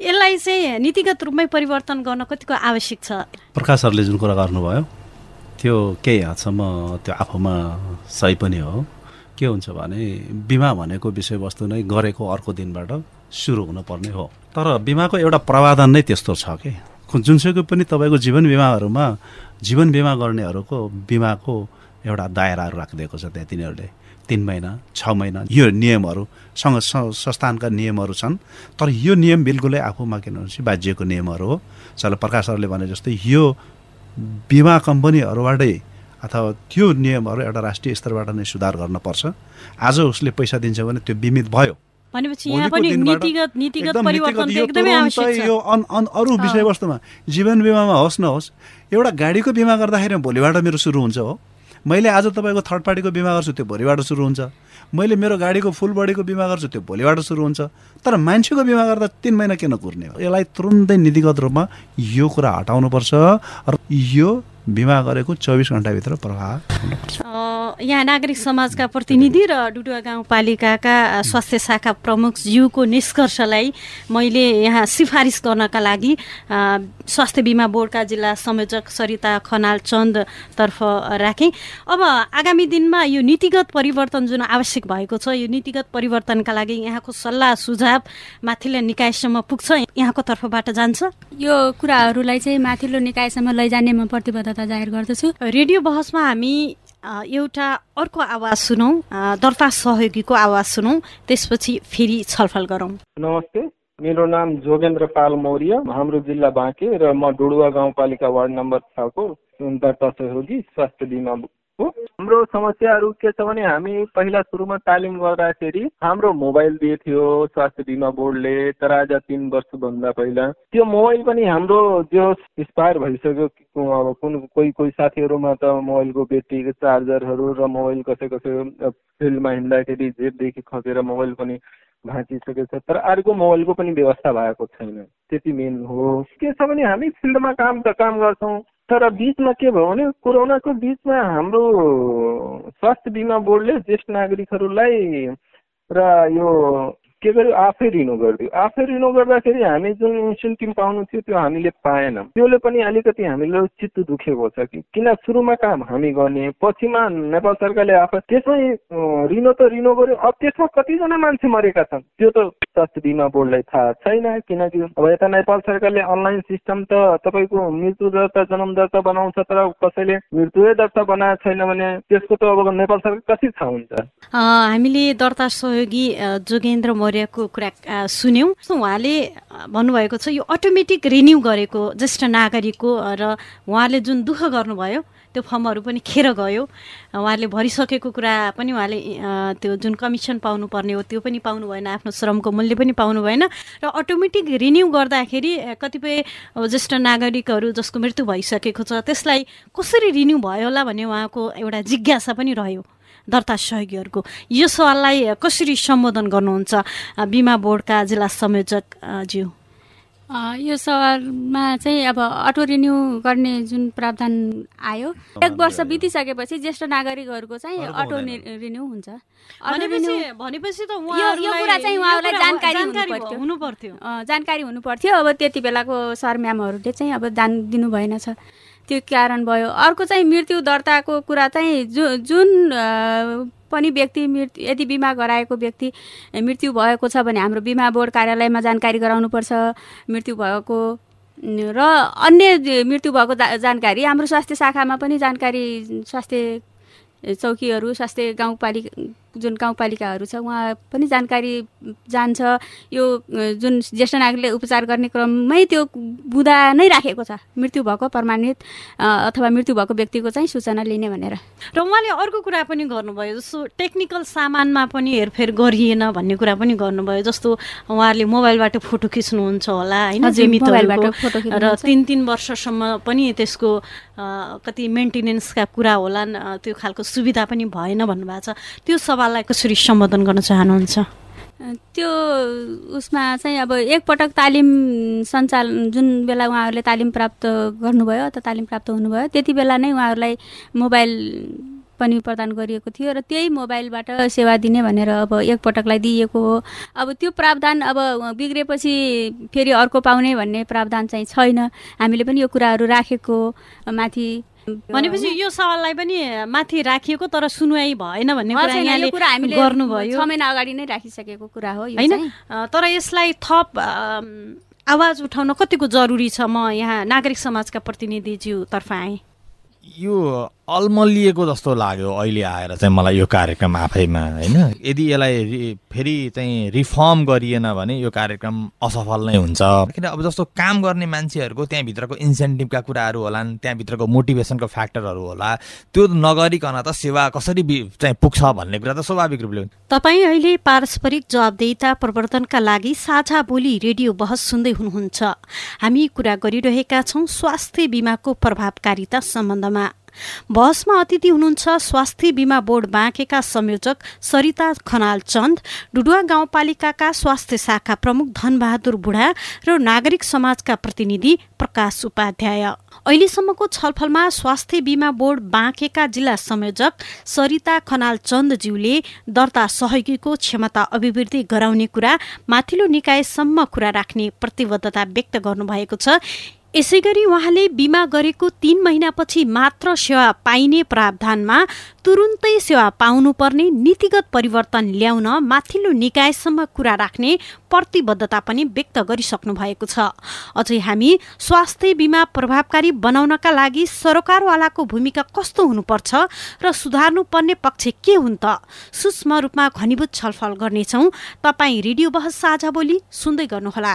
यसलाई चाहिँ नीतिगत रूपमै परिवर्तन गर्न कतिको आवश्यक छ? प्रकाशहरूले जुन कुरा गर्नुभयो त्यो केही हदसम्म त्यो आफूमा सही पनि हो। के हुन्छ भने बिमा भनेको विषयवस्तु नै गरेको अर्को दिनबाट सुरु हुनुपर्ने हो। तर बिमाको एउटा प्रावधान नै त्यस्तो छ कि? जुनसुकै पनि तपाईँको जीवन बिमाहरूमा जीवन बिमा गर्नेहरूको बिमाको एउटा दायराहरू राखिदिएको छ त्यहाँ तिनीहरूले। तिन महिना छ महिना यो नियमहरूसँग संस्थानका नियमहरू छन्। तर यो नियम बिल्कुलै आफूमा के भनेपछि बाजिएको नियमहरू हो। चल प्रकाशहरूले भने जस्तै यो बिमा कम्पनीहरूबाटै अथवा त्यो नियमहरू एउटा राष्ट्रिय स्तरबाट नै सुधार गर्नुपर्छ। आज उसले पैसा दिन्छ भने त्यो बिमित भयो। यो अरू विषयवस्तुमा जीवन बिमामा होस् नहोस् एउटा गाडीको बिमा गर्दाखेरि भोलिबाट मेरो सुरु हुन्छ हो। मैले आज तपाईँको थर्ड पार्टीको बिमा गर्छु त्यो भोलिबाट सुरु हुन्छ। मैले मेरो गाडीको फुल बडीको बिमा गर्छु त्यो भोलिबाट सुरु हुन्छ। तर मान्छेको बिमा गर्दा तिन महिना किन कुर्ने हो? यसलाई तुरुन्तै नीतिगत रूपमा यो कुरा हटाउनुपर्छ। र यो बिमा गरेको चौबिस घन्टाभित्र प्रभाव यहाँ नागरिक समाजका प्रतिनिधि र डुडुवा गाउँपालिकाका स्वास्थ्य शाखा प्रमुख ज्यूको निष्कर्षलाई मैले यहाँ सिफारिस गर्नका लागि स्वास्थ्य बिमा बोर्डका जिल्ला संयोजक सरिता खनाल चन्दतर्फ राखेँ। अब आगामी दिनमा यो नीतिगत परिवर्तन जुन आवश्यक भएको छ यो नीतिगत परिवर्तनका लागि यहाँको सल्लाह सुझाव माथिल्लो निकायसम्म पुग्छ यहाँको तर्फबाट जान्छ। यो कुराहरूलाई चाहिँ माथिल्लो निकायसम्म लैजाने म प्रतिबद्धता जाहेर गर्दछु। रेडियो बहसमा हामी एउटा अर्को आवाज सुनौ दर्ता सहयोगीको आवाज सुनौ त्यसपछि फेरि छलफल गरौँ। नमस्ते मेरो नाम जोगेन्द्र पाल मौर्य हाम्रो जिल्ला बाँके र म डुडुवा गाउँपालिका वार्ड नम्बर छको दर्ता सहयोगी स्वास्थ्य बिमा हो हाम्रो समस्याहरू के छ भने हामी पहिला सुरुमा तालिम गर्दाखेरि हाम्रो मोबाइल दिएको स्वास्थ्य बिमा बोर्डले तर आज तिन वर्षभन्दा पहिला। त्यो मोबाइल पनि हाम्रो जो एक्सपायर भइसक्यो अब कुन कोही कोही साथीहरूमा त मोबाइलको ब्याट्री चार्जरहरू र मोबाइल कसै कसै फिल्डमा हिँड्दाखेरि जेबदेखि खसेर मोबाइल पनि भाँचिसकेको छ। तर अर्को मोबाइलको पनि व्यवस्था भएको छैन। त्यति मेन हो। के छ भने हामी फिल्डमा काम त काम गर्छौँ। तर बिचमा के भयो भने कोरोनाको बिचमा हाम्रो स्वास्थ्य बिमा बोर्डले ज्येष्ठ नागरिकहरूलाई र यो के गर्यो आफै रिन्यू गरिदियो। आफै रिन्यू गर्दाखेरि हामी जुन इन्सेन्टिभ पाउनु थियो त्यो हामीले पाएनौँ। त्यसले पनि अलिकति हामीलाई चित्त दुखेको छ कि किन सुरुमा काम हामी गर्ने पछिमा नेपाल सरकारले आफै त्यसमै रिन्यू त रिन्यू गर्यो। अब त्यसमा कतिजना मान्छे मरेका छन्? त्यो त स्वास्थ्य बिमा बोर्डलाई थाहा छैन किनकि अब यता नेपाल सरकारले अनलाइन सिस्टम त तपाईँको मृत्यु दर्ता जन्म दर्ता बनाउँछ तर कसैले मृत्यु दर्ता बनाएको छैन भने त्यसको त अब नेपाल सरकार कति थाहा हुन्छ? हामीले दर्ता सहयोगी जोगेन्द्र मौर्यको कुरा सुन्यौँ। उहाँले भन्नुभएको छ यो अटोमेटिक रिन्यू गरेको ज्येष्ठ नागरिकको र उहाँले जुन दुःख गर्नुभयो त्यो फर्महरू पनि खेर गयो। उहाँले भरिसकेको कुरा पनि उहाँले त्यो जुन कमिसन पाउनुपर्ने हो त्यो पनि पाउनु भएन आफ्नो श्रमको मूल्य पनि पाउनु भएन र अटोमेटिक रिन्यू गर्दाखेरि कतिपय ज्येष्ठ नागरिकहरू जसको मृत्यु भइसकेको छ त्यसलाई कसरी रिन्यू भयो होला भन्ने उहाँको एउटा जिज्ञासा पनि रह्यो दर्ता सहयोगीहरूको। यो सवाललाई कसरी सम्बोधन गर्नुहुन्छ? बिमा बोर्डका जिल्ला संयोजक ज्यू यो सवालमा चाहिँ अब अटो रिन्यू गर्ने जुन प्रावधान आयो एक वर्ष बितिसकेपछि ज्येष्ठ नागरिकहरूको चाहिँ अटो रिन्यू हुन्छ। भनेपछि त यो कुरा चाहिँ उहाँहरूलाई जानकारी हुनु पर्थ्यो जानकारी हुनु पर्थ्यो अब त्यति बेलाको सर म्यामहरूले चाहिँ अब जान दिनु भएन छ। त्यो कारण भयो। अर्को चाहिँ मृत्यु दर्ताको कुरा चाहिँ जु जुन पनि व्यक्ति मृत्यु यदि बिमा गराएको व्यक्ति मृत्यु भएको छ भने हाम्रो बिमा बोर्ड कार्यालयमा जानकारी गराउनुपर्छ। मृत्यु भएको र अन्य मृत्यु भएको जानकारी हाम्रो स्वास्थ्य शाखामा पनि जानकारी स्वास्थ्य चौकीहरू स्वास्थ्य गाउँपालिका जुन गाउँपालिकाहरू छ उहाँ पनि जानकारी जान्छ। यो जुन ज्येष्ठ नागरिकले उपचार गर्ने क्रममै त्यो बुँदा नै राखेको छ। मृत्यु भएको प्रमाणित अथवा मृत्यु भएको व्यक्तिको चाहिँ सूचना लिने भनेर। र उहाँले अर्को कुरा पनि गर्नुभयो जस्तो टेक्निकल सामानमा पनि हेरफेर गरिएन भन्ने कुरा पनि गर्नुभयो जस्तो उहाँहरूले मोबाइलबाट फोटो खिच्नुहुन्छ होला होइन र तिन तिन वर्षसम्म पनि त्यसको कति मेन्टेनेन्सका कुरा होला त्यो खालको सुविधा पनि भएन भन्नुभएको छ। त्यो सवाल उहाँलाई कसरी सम्बोधन गर्न चाहनुहुन्छ? त्यो उसमा चाहिँ अब एकपटक तालिम सञ्चालन जुन बेला उहाँहरूले तालिम प्राप्त गर्नुभयो अथवा तालिम प्राप्त हुनुभयो। त्यति बेला नै उहाँहरूलाई मोबाइल पनि प्रदान गरिएको थियो र त्यही मोबाइलबाट सेवा दिने भनेर अब एकपटकलाई दिइएको हो। अब त्यो प्रावधान अब बिग्रेपछि फेरि अर्को पाउने भन्ने प्रावधान चाहिँ छैन। हामीले पनि यो कुराहरू राखेको माथि भनेपछि यो सवाललाई पनि माथि राखिएको तर सुनवाई भएन भन्ने कुरा हामीले गर्नुभयो। छ महिना अगाडि नै राखिसकेको कुरा हो होइन? तर यसलाई थप आवाज उठाउन कतिको जरुरी छ? म यहाँ नागरिक समाजका प्रतिनिधिज्यूतर्फ आएँ। यो अल्मलिएको जस्तो लाग्यो अहिले आएर चाहिँ मलाई यो कार्यक्रम आफैमा होइन? यदि यसलाई फेरि चाहिँ रिफर्म गरिएन भने यो कार्यक्रम असफल नै हुन्छ। किन अब जस्तो काम गर्ने मान्छेहरूको त्यहाँभित्रको इन्सेन्टिभका कुराहरू होलान् त्यहाँभित्रको मोटिभेसनको फ्याक्टरहरू होला त्यो नगरिकन त सेवा कसरी चाहिँ पुग्छ भन्ने कुरा त स्वाभाविक रूपले तपाईँ अहिले पारस्परिक जवाबदेता प्रवर्तनका लागि साझा बोली रेडियो बहस सुन्दै हुनुहुन्छ। हामी कुरा गरिरहेका छौँ स्वास्थ्य बिमाको प्रभावकारिता सम्बन्धमा। बहसमा अतिथि हुनुहुन्छ स्वास्थ्य बिमा बोर्ड बाँकेका संयोजक सरिता खनाल चन्द डुडुवा गाउँपालिकाका स्वास्थ्य शाखा प्रमुख धनबहादुर बुढा र नागरिक समाजका प्रतिनिधि प्रकाश उपाध्याय। अहिलेसम्मको छलफलमा स्वास्थ्य बिमा बोर्ड बाँकेका जिल्ला संयोजक सरिता खनाल चन्दज्यूले दर्ता सहयोगीको क्षमता अभिवृद्धि गराउने कुरा माथिल्लो निकायसम्म कुरा राख्ने प्रतिबद्धता व्यक्त गर्नुभएको छ। यसै गरी उहाँले बिमा गरेको तीन महिनापछि मात्र सेवा पाइने प्रावधानमा तुरुन्तै सेवा पाउनुपर्ने नीतिगत परिवर्तन ल्याउन माथिल्लो निकायसम्म कुरा राख्ने प्रतिबद्धता पनि व्यक्त गरिसक्नु भएको छ। अझै हामी स्वास्थ्य बिमा प्रभावकारी बनाउनका लागि सरकारवालाको भूमिका कस्तो हुनुपर्छ र सुधार्नुपर्ने पक्ष के हुन् त? सूक्ष्म रूपमा घनीभूत छलफल गर्नेछौ। तपाईँ रेडियो बहस साझा बोली सुन्दै गर्नुहोला।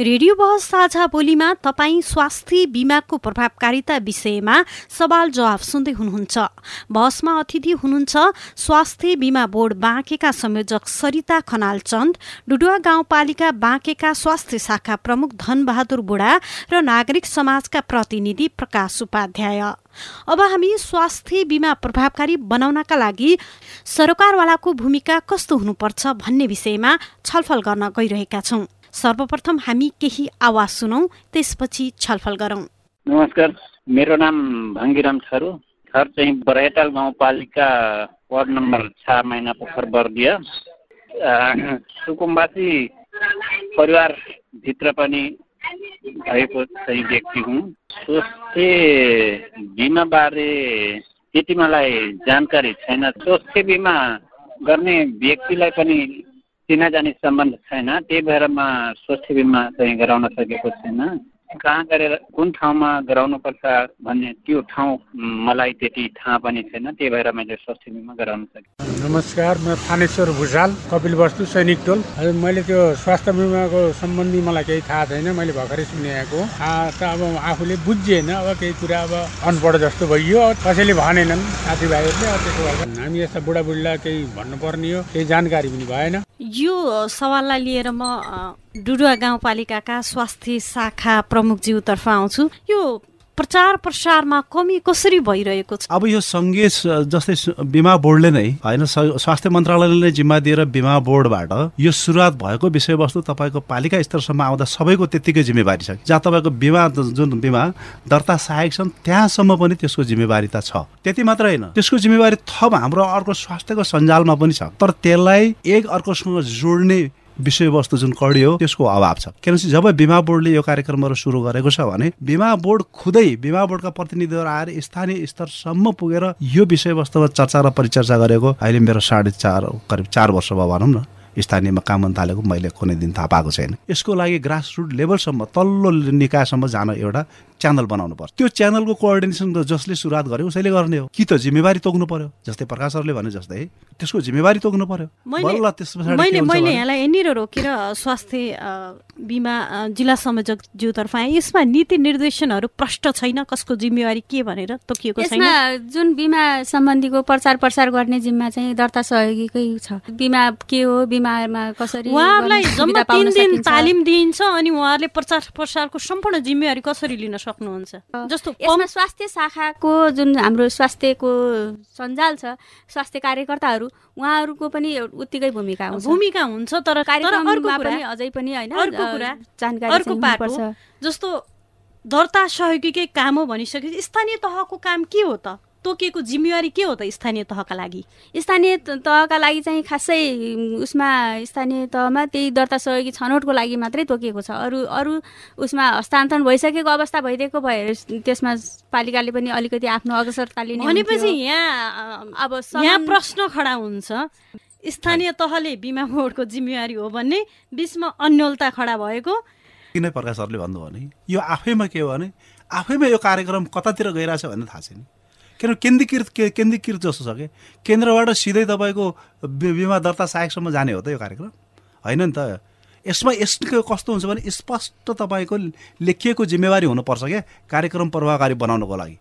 रेडियो बहस साझा बोलीमा तपाईँ स्वास्थ्य बिमाको प्रभावकारिता विषयमा सवाल जवाफ सुन्दै हुनुहुन्छ। बहसमा अतिथि हुनुहुन्छ स्वास्थ्य बिमा बोर्ड बाँकेका संयोजक सरिता खनाल चन्द डुडुवा गाउँपालिका बाँकेका स्वास्थ्य शाखा प्रमुख धनबहादुर बुढा र नागरिक समाजका प्रतिनिधि प्रकाश उपाध्याय। अब हामी स्वास्थ्य बिमा प्रभावकारी बनाउनका लागि सरकारवालाको भूमिका कस्तो हुनुपर्छ भन्ने विषयमा छलफल गर्न गइरहेका छौँ। सर्वप्रथम हामी केही आवाज सुनौ त्यसपछि छलफल गरौँ। नमस्कार मेरो नाम भङ्गिराम थरु थर चाहिँ बरहेटाल गाउँपालिका वार्ड नम्बर छ महिना पोखर बर्दिया। सुकुम्बासी परिवारभित्र पनि भएको चाहिँ व्यक्ति हुँ। स्वास्थ्य बिमाबारे त्यति मलाई जानकारी छैन। स्वास्थ्य बिमा गर्ने व्यक्तिलाई पनि चिनाजानी सम्बन्ध छैन त्यही भएर म स्वास्थ्य बिमा चाहिँ गराउन सकेको छैन। कहाँ गरेर कुन ठाउँमा गराउनुपर्छ भन्ने त्यो ठाउँ मलाई त्यति थाहा पनि छैन त्यही भएर मैले स्वास्थ्य बिमा गराउन सकेँ। नमस्कार म थानेश्वर भुषाल कपिल वस्तु सैनिक टोल। हजुर मैले त्यो स्वास्थ्य बिमाको सम्बन्धी मलाई केही थाहा छैन मैले भर्खरै सुनेको। त अब आफूले बुझिएन अब केही कुरा अब अनपढ जस्तो भइयो। कसैले भनेनन् साथीभाइहरूले त्यसो भएर हामी यस्ता बुढाबुढीलाई केही भन्नुपर्ने हो केही जानकारी पनि भएन। यो सवाललाई लिएर म डुडुवा गाउँपालिकाका स्वास्थ्य शाखा प्रमुखज्यूतर्फ आउँछु। यो प्रचार प्रसारमा कमी कसरी भइरहेको छ? अब यो सङ्घीय जस्तै बिमा बोर्डले नै होइन स्वास्थ्य मन्त्रालयले नै जिम्मा दिएर बिमा बोर्डबाट यो सुरुवात भएको विषयवस्तु तपाईँको पालिका स्तरसम्म आउँदा सबैको त्यत्तिकै जिम्मेवारी छ। जहाँ तपाईँको बिमा जुन बिमा दर्ता सहायक छन् त्यहाँसम्म पनि त्यसको जिम्मेवारी त छ। त्यति मात्र होइन। त्यसको जिम्मेवारी थप हाम्रो अर्को स्वास्थ्यको सञ्जालमा पनि छ। तर त्यसलाई एक अर्कोसँग जोड्ने विषयवस्तु जुन कडी हो त्यसको अभाव छ। किनभने जब बिमा बोर्डले यो कार्यक्रमहरू सुरु गरेको छ भने बिमा बोर्ड खुदै बिमा बोर्डका प्रतिनिधिहरू आएर स्थानीय स्तरसम्म पुगेर यो विषयवस्तुमा चर्चा र परिचर्चा गरेको अहिले मेरो साढे चार करिब चार वर्ष भयो भनौँ न। स्थानीयमा काम थालेको मैले कुनै दिन थाहा पाएको छैन। यसको लागि ग्रास रुट लेभलसम्म तल्लो निकायसम्म जान एउटा च्यानल बनाउनु पर्छ। त्यो च्यानलको कोअर्डिनेसन जसले सुरुवात गर्यो उसैले गर्ने हो। कि त जिम्मेवारी तोक्नु पर्यो जस्तै प्रकाशहरूले भने जस्तै त्यसको जिम्मेवारी तोक्नु पर्यो। मैले मैले यहाँलाई यहाँनिर रोकेर स्वास्थ्य बिमा जिल्ला संयोजक ज्यूतर्फ आएँ। यसमा नीति निर्देशनहरू प्रष्ट छैन कसको जिम्मेवारी के भनेर तोकिएको छैन। जुन बिमा सम्बन्धीको प्रचार प्रसार गर्ने जिम्मा चाहिँ दर्ता सहयोगीकै छ। बिमा के हो बिमामा कसरी उहाँहरूलाई जम्मा तिन दिन तालिम दिइन्छ अनि उहाँहरूले प्रचार प्रसारको सम्पूर्ण जिम्मेवारी कसरी लिन सक्नुहुन्छ? जस्तो यसमा स्वास्थ्य शाखाको जुन हाम्रो स्वास्थ्यको सञ्जाल छ स्वास्थ्य कार्यकर्ताहरू उहाँहरूको पनि उत्तिकै भूमिका हुन्छ। भूमिका हुन्छ तर अझै पनि होइन जस्तो दर्ता सहयोगीकै काम हो भनिसकेपछि स्थानीय तहको काम के हो त? तोकिएको जिम्मेवारी के हो त स्थानीय तहका लागि? स्थानीय तहका लागि चाहिँ खासै उसमा स्थानीय तहमा त्यही दर्ता सहयोगी छनौटको लागि मात्रै तोकिएको छ। अरू अरू उसमा हस्तान्तरण भइसकेको अवस्था भइदिएको भए त्यसमा पालिकाले पनि अलिकति आफ्नो अग्रसरता लिने भनेपछि यहाँ अब यहाँ प्रश्न खडा हुन्छ स्थानीय तहले बिमा बोर्डको जिम्मेवारी हो भन्ने बिचमा अन्यलता खडा भएको। किन प्रकाश सरले भन्नुभयो भने यो आफैमा के हो भने आफैमा यो कार्यक्रम कतातिर गइरहेछ भन्ने थाहा छैन। किनभने केन्द्रीकृत के केन्द्रीकृत जस्तो छ कि? केन्द्रबाट सिधै तपाईँको बिमा दर्ता सहायकसम्म जाने हो त यो कार्यक्रम? होइन नि त। यसमा यसको कस्तो हुन्छ भने स्पष्ट तपाईँको लेखिएको जिम्मेवारी हुनुपर्छ क्या कार्यक्रम प्रभावकारी बनाउनको लागि।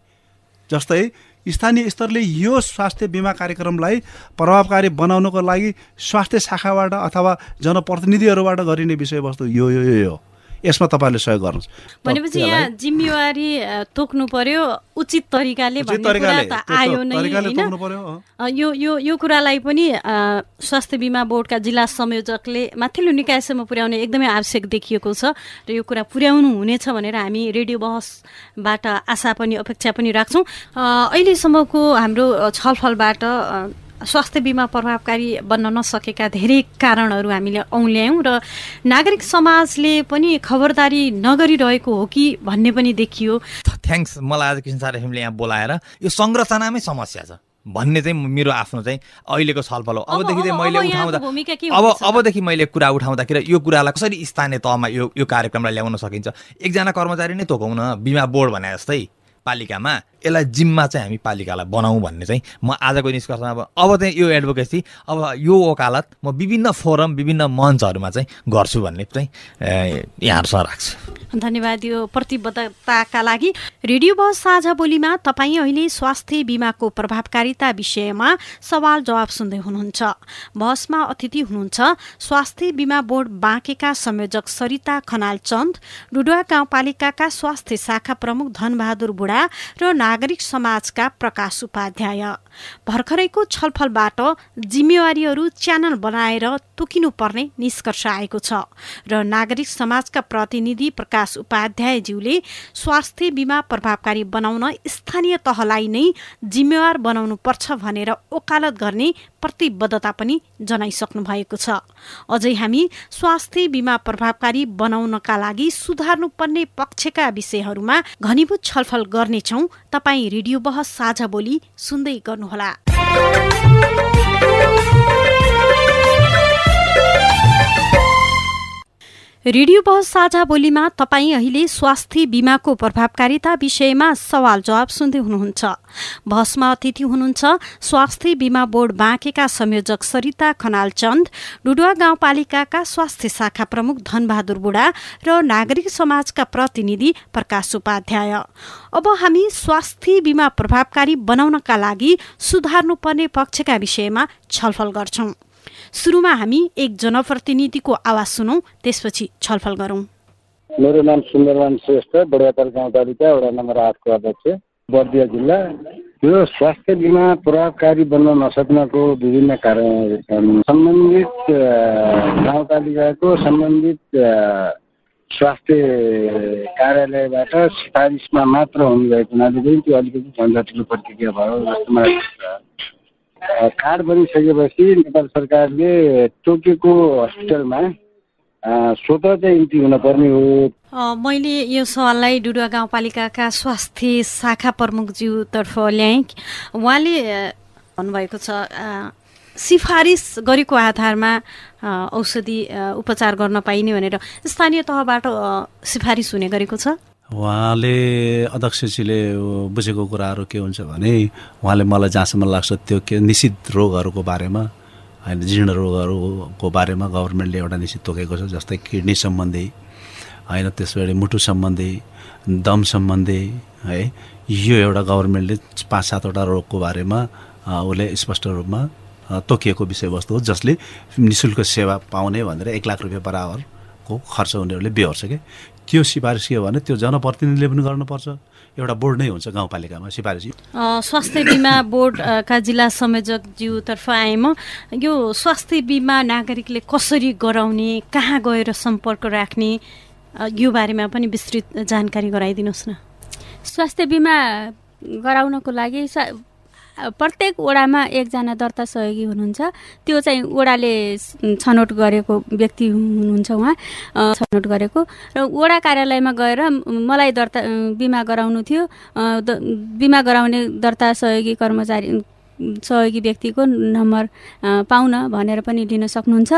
जस्तै स्थानीय स्तरले यो स्वास्थ्य बिमा कार्यक्रमलाई प्रभावकारी बनाउनको लागि स्वास्थ्य शाखाबाट अथवा जनप्रतिनिधिहरूबाट गरिने विषयवस्तु यो यो यो यसमा तपाईँले सहयोग गर्नुहोस्। भनेपछि यहाँ जिम्मेवारी तोक्नु पर्यो उचित तरिकाले भन्ने कुरा त आयो नै यो यो यो कुरालाई पनि स्वास्थ्य बिमा बोर्डका जिल्ला संयोजकले माथिल्लो निकायसम्म पुर्याउने एकदमै आवश्यक देखिएको छ र यो कुरा पुर्याउनु हुनेछ भनेर हामी रेडियो बहसबाट आशा पनि अपेक्षा पनि राख्छौँ। अहिलेसम्मको हाम्रो छलफलबाट स्वास्थ्य बिमा प्रभावकारी बन्न नसकेका धेरै कारणहरू हामीले औँल्यायौँ र नागरिक समाजले पनि खबरदारी नगरिरहेको हो कि भन्ने पनि देखियो। थ्याङ्क्स मलाई आज किसिम सार हामीले यहाँ बोलाएर यो संरचनामै समस्या छ भन्ने चाहिँ मेरो आफ्नो चाहिँ अहिलेको छलफल हो। अबदेखि चाहिँ मैले उठाउँदा अब अबदेखि मैले कुरा उठाउँदाखेरि यो कुरालाई कसरी स्थानीय तहमा यो यो कार्यक्रमलाई ल्याउन सकिन्छ? एकजना कर्मचारी नै तोकाउन बिमा बोर्ड भने जस्तै पालिकामा। यसलाई जिम्मा चाहिँ हामी पालिकालाई बनाऊ भन्ने चाहिँ म आजको निष्कर्षमा अब चाहिँ यो एडभोकेसी अब यो वकालत म विभिन्न फोरम विभिन्न मञ्चहरूमा चाहिँ गर्छु भन्ने चाहिँ यहाँहरूसँग राख्छु। धन्यवाद यो प्रतिबद्धताका लागि। रेडियो बस साझा बोलीमा तपाईँ अहिले स्वास्थ्य बिमाको प्रभावकारिता विषयमा सवाल जवाब सुन्दै हुनुहुन्छ। बसमा अतिथि हुनुहुन्छ स्वास्थ्य बिमा बोर्ड बाँकेका संयोजक सरिता खनाल चन्द डुडुवा गाउँपालिकाका स्वास्थ्य शाखा प्रमुख धनबहादुर बुढा र नागरिक समाजका प्रकाश उपाध्याय। भर्खरैको छलफलबाट जिम्मेवारीहरू च्यानल बनाएर तोकिनुपर्ने निष्कर्ष आएको छ र नागरिक समाजका प्रतिनिधि प्रकाश उपाध्यायज्यूले स्वास्थ्य बिमा प्रभावकारी बनाउन स्थानीय तहलाई नै जिम्मेवार बनाउनु पर्छ भनेर ओकालत गर्ने प्रतिबद्धता पनि जनाइसक्नु भएको छ। अझै हामी स्वास्थ्य बिमा प्रभावकारी बनाउनका लागि सुधार्नुपर्ने पक्षका विषयहरूमा घनीभूत छलफल गर्नेछौ। तपाईँ रेडियो बहस साझा बोली सुन्दै गर्नुहोला रेडियो बहस साझा बोलीमा तपाईँ अहिले स्वास्थ्य बिमाको प्रभावकारिता विषयमा सवाल जवाब सुन्दै हुनुहुन्छ। बहसमा अतिथि हुनुहुन्छ स्वास्थ्य बिमा बोर्ड बाँकेका संयोजक सरिता खनाल चन्द डुडुवा गाउँपालिकाका स्वास्थ्य शाखा प्रमुख धनबहादुर बुढा र नागरिक समाजका प्रतिनिधि प्रकाश उपाध्याय। अब हामी स्वास्थ्य बिमा प्रभावकारी बनाउनका लागि सुधार्नुपर्ने पक्षका विषयमा छलफल गर्छौं। सुरुमा हामी एक जनप्रतिनिधिको आवाज सुनौ त्यसपछि छलफल गरौँ। मेरो नाम सुन्दरमान श्रेष्ठ बडियापाल गाउँपालिका वडा नम्बर आठको अध्यक्ष बर्दिया जिल्ला। यो स्वास्थ्य बिमा प्रभावकारी बन्न नसक्नको विभिन्न छन्। सम्बन्धित गाउँपालिकाको सम्बन्धित स्वास्थ्य कार्यालयबाट सिफारिसमा मात्र हुनुभएको हुनाले पनि त्यो अलिकति झन्झटिलो प्रक्रिया भयो जस्तो मलाई कार्ड बनिसकेपछि नेपाल सरकारले तोकेको हस्पिटलमा हो। मैले यो सवाललाई डुडुवा गाउँपालिकाका स्वास्थ्य शाखा प्रमुखज्यूतर्फ ल्याएँ। उहाँले भन्नुभएको छ सिफारिस गरेको आधारमा औषधि उपचार गर्न पाइने भनेर। स्थानीय तहबाट सिफारिस हुने गरेको छ। उहाँले अध्यक्षजीले बुझेको कुराहरू के हुन्छ भने उहाँले मलाई जहाँसम्म लाग्छ त्यो के निश्चित रोगहरूको बारेमा होइन जीर्ण रोगहरूको बारेमा गभर्मेन्टले एउटा निश्चित तोकेको छ जस्तै किडनी सम्बन्धी होइन त्यसबाट मुटु सम्बन्धी दम सम्बन्धी है यो एउटा गभर्मेन्टले पाँच सातवटा रोगको बारेमा उसले स्पष्ट रूपमा तोकिएको विषयवस्तु हो जसले नि शुल्क सेवा पाउने भनेर एक लाख रुपियाँ पर आवरको खर्च उनीहरूले बेहोर्छ कि? त्यो सिफारिस के हो भने त्यो जनप्रतिनिधिले पनि गर्नुपर्छ। एउटा बोर्ड नै हुन्छ गाउँपालिकामा सिफारिस। स्वास्थ्य बिमा बोर्डका जिल्ला संयोजकज्यूतर्फ आएँ म। यो स्वास्थ्य बिमा नागरिकले कसरी गराउने कहाँ गएर सम्पर्क राख्ने यो बारेमा पनि विस्तृत जानकारी गराइदिनुहोस् न। स्वास्थ्य बिमा गराउनको लागि प्रत्येक वडामा एकजना दर्ता सहयोगी हुनुहुन्छ। त्यो चाहिँ वडाले छनौट गरेको व्यक्ति हुनुहुन्छ उहाँ छनौट गरेको। र वडा कार्यालयमा गएर मलाई दर्ता बिमा गराउनु थियो। बिमा गराउने दर्ता सहयोगी कर्मचारी सहयोगी व्यक्तिको नम्बर पाउन भनेर पनि लिन सक्नुहुन्छ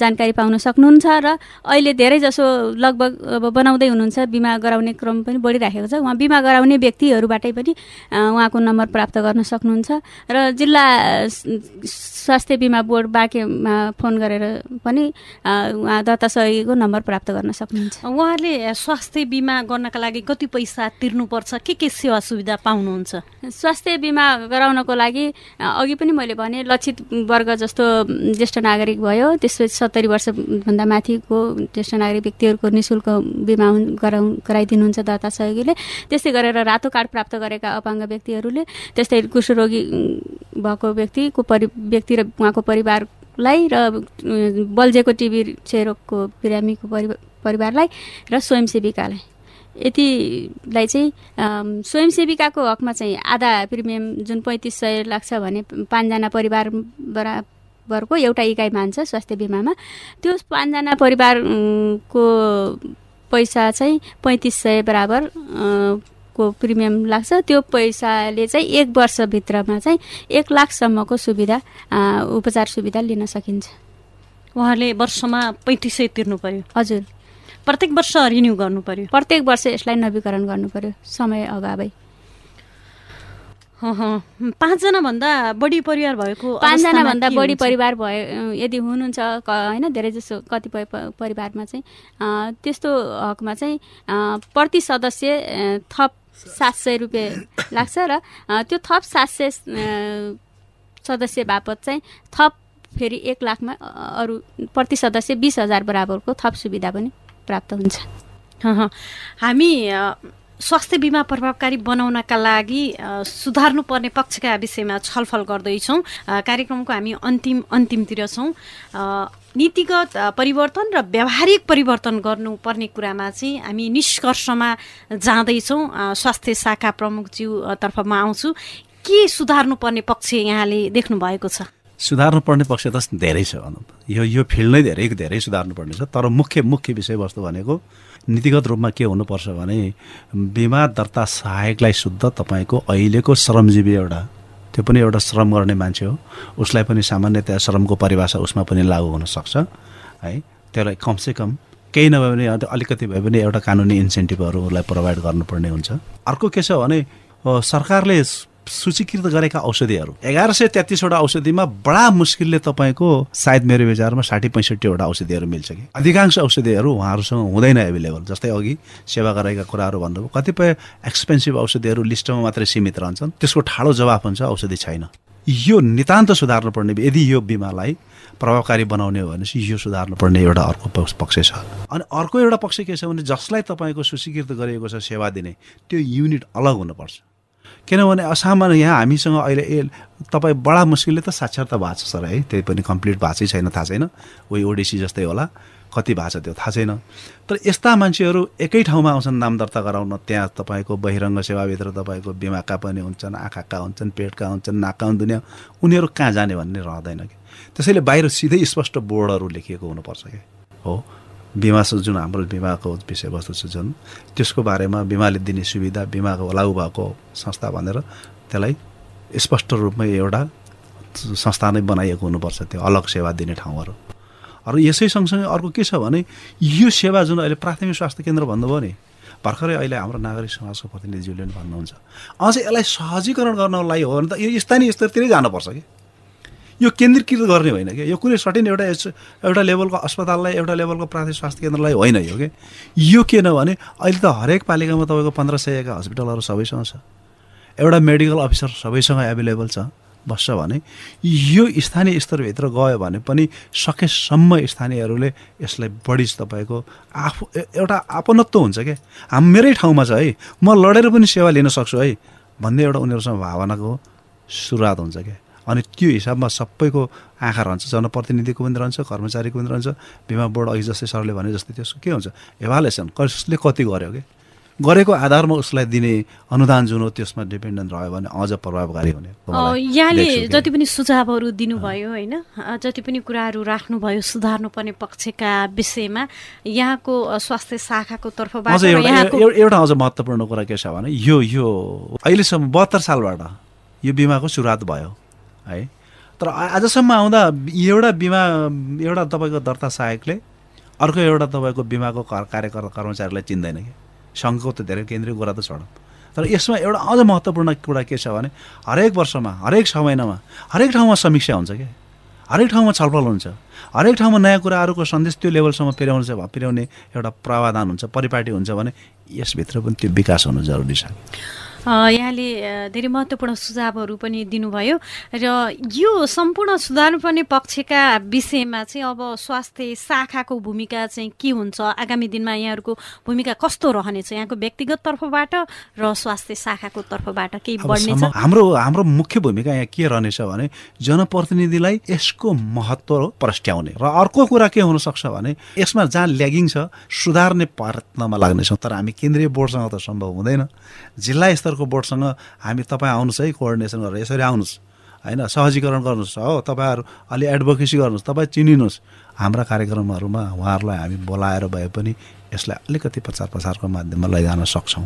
जानकारी पाउन सक्नुहुन्छ र अहिले धेरैजसो लगभग अब बनाउँदै हुनुहुन्छ बिमा गराउने क्रम पनि बढिराखेको छ। उहाँ बिमा गराउने व्यक्तिहरूबाटै पनि उहाँको नम्बर प्राप्त गर्न सक्नुहुन्छ र जिल्ला स्वास्थ्य बिमा बोर्ड बाँकेमा फोन गरेर पनि उहाँ दत्ता सहयोगीको नम्बर प्राप्त गर्न सक्नुहुन्छ। उहाँले स्वास्थ्य बिमा गर्नका लागि कति पैसा तिर्नुपर्छ? के के सेवा सुविधा पाउनुहुन्छ? स्वास्थ्य बिमा गराउनको लागि अघि पनि मैले भने लक्षित वर्ग जस्तो ज्येष्ठ नागरिक भयो त्यसपछि सत्तरी वर्षभन्दा माथिको ज्येष्ठ नागरिक व्यक्तिहरूको नि शुल्क बिमा गराउ गराइदिनुहुन्छ दर्ता सहयोगीले। त्यस्तै गरेर रातो कार्ड प्राप्त गरेका अपाङ्ग व्यक्तिहरूले त्यस्तै कुष्ठरोगी भएको व्यक्तिको परि व्यक्ति र उहाँको परिवारलाई र बल्झेको टिबी क्षयरोगको बिरामीको परिवारलाई र स्वयंसेविकालाई। यतिलाई चाहिँ स्वयंसेविकाको हकमा चाहिँ आधा प्रिमियम जुन पैँतिस सय लाग्छ भने पाँचजना परिवार बराबरको एउटा इकाइ मान्छ स्वास्थ्य बिमामा। त्यो पाँचजना परिवारको पैसा चाहिँ पैँतिस सय बराबर को प्रिमियम लाग्छ। त्यो पैसाले चाहिँ एक वर्षभित्रमा चाहिँ एक लाखसम्मको सुविधा उपचार सुविधा लिन सकिन्छ। उहाँले वर्षमा पैँतिस सय तिर्नु पर्यो। हजुर। प्रत्येक वर्ष रिन्यू गर्नु पर्यो। प्रत्येक वर्ष यसलाई नवीकरण गर्नु पर्यो। समय अगावै पाँचजना भन्दा बढी परिवार भएको पाँचजना भन्दा बढी परिवार भए यदि हुनुहुन्छ होइन धेरै जसो कतिपय परिवारमा चाहिँ त्यस्तो हकमा चाहिँ प्रति सदस्य थप सात सय रुपियाँ लाग्छ र त्यो थप सात सय सदस्य बापत चाहिँ थप फेरि एक लाखमा अरू प्रति सदस्य बिस हजार बराबरको थप सुविधा पनि प्राप्त हुन्छ। हामी स्वास्थ्य बिमा प्रभावकारी बनाउनका लागि सुधार्नुपर्ने पक्षका विषयमा छलफल गर्दैछौँ। कार्यक्रमको हामी अन्तिम अन्तिमतिर छौँ। नीतिगत परिवर्तन र व्यावहारिक परिवर्तन गर्नुपर्ने कुरामा चाहिँ हामी निष्कर्षमा जाँदैछौँ। स्वास्थ्य शाखा प्रमुखज्यूतर्फ म आउँछु। के सुधार्नुपर्ने पक्ष यहाँले देख्नु भएको छ? सुधार्नुपर्ने पक्ष त धेरै छ भनौँ यो यो फिल्ड नै धेरै धेरै सुधार्नुपर्ने छ। तर मुख्य मुख्य विषयवस्तु भनेको नीतिगत रूपमा के हुनुपर्छ भने बिमा दर्ता सहायकलाई शुद्ध तपाईँको अहिलेको श्रमजीवी एउटा त्यो पनि एउटा श्रम गर्ने मान्छे हो। उसलाई पनि सामान्यतया श्रमको परिभाषा उसमा पनि लागू हुनसक्छ है। त्यसलाई कमसेकम केही नभए पनि अलिकति भए पनि एउटा कानुनी इन्सेन्टिभहरू उसलाई प्रोभाइड गर्नुपर्ने हुन्छ। अर्को के छ भने सरकारले सूचीकृत गरेका औषधिहरू। एघार सय तेत्तिसवटा औषधिमा बडा मुस्किलले तपाईँको सायद मेरो विचारमा साठी पैँसठीवटा औषधिहरू मिल्छ कि। अधिकांश औषधिहरू उहाँहरूसँग हुँदैन एभाइलेबल जस्तै अघि सेवा गरेका कुराहरू भन्नुभयो। कतिपय एक्सपेन्सिभ औषधिहरू लिस्टमा मात्रै सीमित रहन्छन्। त्यसको ठाडो जवाफ हुन्छ औषधि छैन। यो नितान्त सुधार्नुपर्ने यदि यो बिमालाई प्रभावकारी बनाउने हो भनेपछि यो सुधार्नुपर्ने एउटा अर्को पक्ष छ। अनि अर्को एउटा पक्ष के छ भने जसलाई तपाईँको सूचीकृत गरिएको छ सेवा दिने त्यो युनिट अलग हुनुपर्छ। किनभने असामान्य यहाँ हामीसँग अहिले ए तपाईँ बडा मुस्किलले त साक्षरता भएको छ सर है? त्यही पनि कम्प्लिट भएको छैन थाहा छैन। उही ओडिसी जस्तै होला। कति भएको छ त्यो थाहा छैन। तर यस्ता मान्छेहरू एकै ठाउँमा आउँछन् नाम दर्ता गराउन। त्यहाँ तपाईँको बहिरङ्ग सेवाभित्र तपाईँको बिमाका पनि हुन्छन् आँखाका हुन्छन् पेटका हुन्छन् नाकका दुनियाँ। उनीहरू कहाँ जाने भन्ने रहँदैन कि? त्यसैले बाहिर सिधै स्पष्ट बोर्डहरू लेखिएको हुनुपर्छ कि? हो? बिमा जुन हाम्रो बिमाको विषयवस्तु छ जुन त्यसको बारेमा बिमाले दिने सुविधा बिमाको लागु भएको संस्था भनेर त्यसलाई स्पष्ट रूपमै एउटा संस्था नै बनाइएको हुनुपर्छ त्यो अलग सेवा दिने ठाउँहरू। अरू यसै सँगसँगै अर्को के छ भने यो सेवा जुन अहिले प्राथमिक स्वास्थ्य केन्द्र भन्नुभयो नि भर्खरै अहिले हाम्रो नागरिक समाजको प्रतिनिधिज्यूले भन्नुहुन्छ। अझै यसलाई सहजीकरण गर्नको लागि हो भने त यो स्थानीय स्तरतिरै जानुपर्छ कि? यो केन्द्रीकृत गर्ने होइन क्या? यो कुनै सटिन एउटा एउटा लेभलको अस्पताललाई एउटा लेभलको प्राथमिक स्वास्थ्य केन्द्रलाई होइन यो के यो के भने अहिले त हरेक पालिकामा तपाईँको पन्ध्र सयका हस्पिटलहरू सबैसँग छ। एउटा मेडिकल अफिसर सबैसँग एभाइलेबल छ। बस्छ भने यो स्थानीय स्तरभित्र गयो भने पनि सकेसम्म स्थानीयहरूले यसलाई बढी तपाईँको आफू एउटा आपनत्व हुन्छ क्या? हाम मेरै ठाउँमा छ है। म लडेर पनि सेवा लिन सक्छु है भन्ने एउटा उनीहरूसँग भावनाको सुरुवात हुन्छ क्या? अनि त्यो हिसाबमा सबैको आँखा रहन्छ। जनप्रतिनिधिको पनि रहन्छ कर्मचारीको पनि रहन्छ बिमा बोर्ड अघि जस्तै सरले भने जस्तै त्यसको के हुन्छ? एभालुएसन कसले कति गर्यो कि? गरेको आधारमा उसलाई दिने अनुदान जुन हो त्यसमा डिपेन्डेन्ट रह्यो भने अझ प्रभावकारी हुने यहाँले जति पनि सुझावहरू दिनुभयो होइन जति पनि कुराहरू राख्नुभयो सुधार्नुपर्ने पक्षका विषयमा यहाँको स्वास्थ्य शाखाको तर्फबाट एउटा अझ महत्त्वपूर्ण कुरा के छ भने यो यो अहिलेसम्म बहत्तर सालबाट यो बिमाको सुरुवात भयो। है। तर आजसम्म आउँदा एउटा बिमा एउटा तपाईँको दर्ता सहायकले अर्को एउटा तपाईँको बिमाको कार्यकर्ता कर्मचारीलाई चिन्दैन कि। सङ्घको त धेरै केन्द्रीय कुरा त छोड तर यसमा एउटा अझ महत्त्वपूर्ण कुरा के छ भने हरेक वर्षमा हरेक छ महिनामा हरेक ठाउँमा समीक्षा हुन्छ क्या हरेक ठाउँमा छलफल हुन्छ। हरेक ठाउँमा नयाँ कुराहरूको सन्देश त्यो लेभलसम्म पुर्याउने पुर्याउने एउटा प्रावधान हुन्छ परिपाटी हुन्छ भने यसभित्र पनि त्यो विकास हुनु जरुरी छ। यहाँले धेरै महत्त्वपूर्ण सुझावहरू पनि दिनुभयो र यो सम्पूर्ण सुधार्नुपर्ने पक्षका विषयमा चाहिँ अब स्वास्थ्य शाखाको भूमिका चाहिँ के हुन्छ? आगामी दिनमा यहाँहरूको भूमिका कस्तो रहनेछ? यहाँको व्यक्तिगत तर्फबाट र स्वास्थ्य शाखाको तर्फबाट केही बढ्नेछ? हाम्रो हाम्रो मुख्य भूमिका यहाँ के रहनेछ भने जनप्रतिनिधिलाई यसको महत्त्व प्रस्ट्याउने र अर्को कुरा के हुनसक्छ भने यसमा जहाँ ल्यागिङ छ सुधार्ने प्रयत्नमा लाग्नेछौँ तर हामी केन्द्रीय बोर्डसँग त सम्भव हुँदैन। जिल्ला स्तर स्तरको बोर्डसँग हामी तपाईँ आउनुहोस् है कोअर्डिनेसन गरेर यसरी आउनुहोस्। होइन सहजीकरण गर्नुहोस्। हो तपाईँहरू अलि एडभोकेसी गर्नुहोस् तपाईँ चिनिनुहोस्। हाम्रा कार्यक्रमहरूमा उहाँहरूलाई हामी बोलाएर भए पनि यसलाई अलिकति प्रचार प्रसारको माध्यममा लैजान सक्छौँ।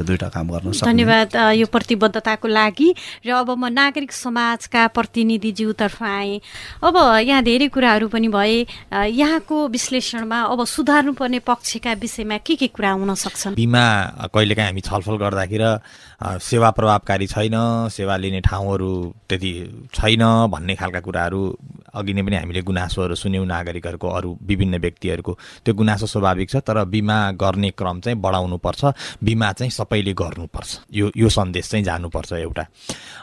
त्यो दुइटा काम गर्न धन्यवाद यो प्रतिबद्धताको लागि। र अब म नागरिक समाजका प्रतिनिधिज्यूतर्फ आएँ। अब यहाँ धेरै कुराहरू पनि भए। यहाँको विश्लेषणमा अब सुधार्नुपर्ने पक्षका विषयमा के के कुरा हुन सक्छन्? बिमा कहिलेकाहीँ हामी छलफल गर्दाखेरि सेवा प्रभावकारी छैन सेवा लिने ठाउँहरू त्यति छैन भन्ने खालका कुराहरू अघि नै पनि हामीले गुनासोहरू सुन्यौँ नागरिकहरूको अरू विभिन्न व्यक्तिहरूको। त्यो गुनासो स्वाभाविक छ तर बिमा गर्ने क्रम चाहिँ बढाउनुपर्छ। बिमा चाहिँ सबैले गर्नुपर्छ। यो यो सन्देश चाहिँ जानुपर्छ एउटा।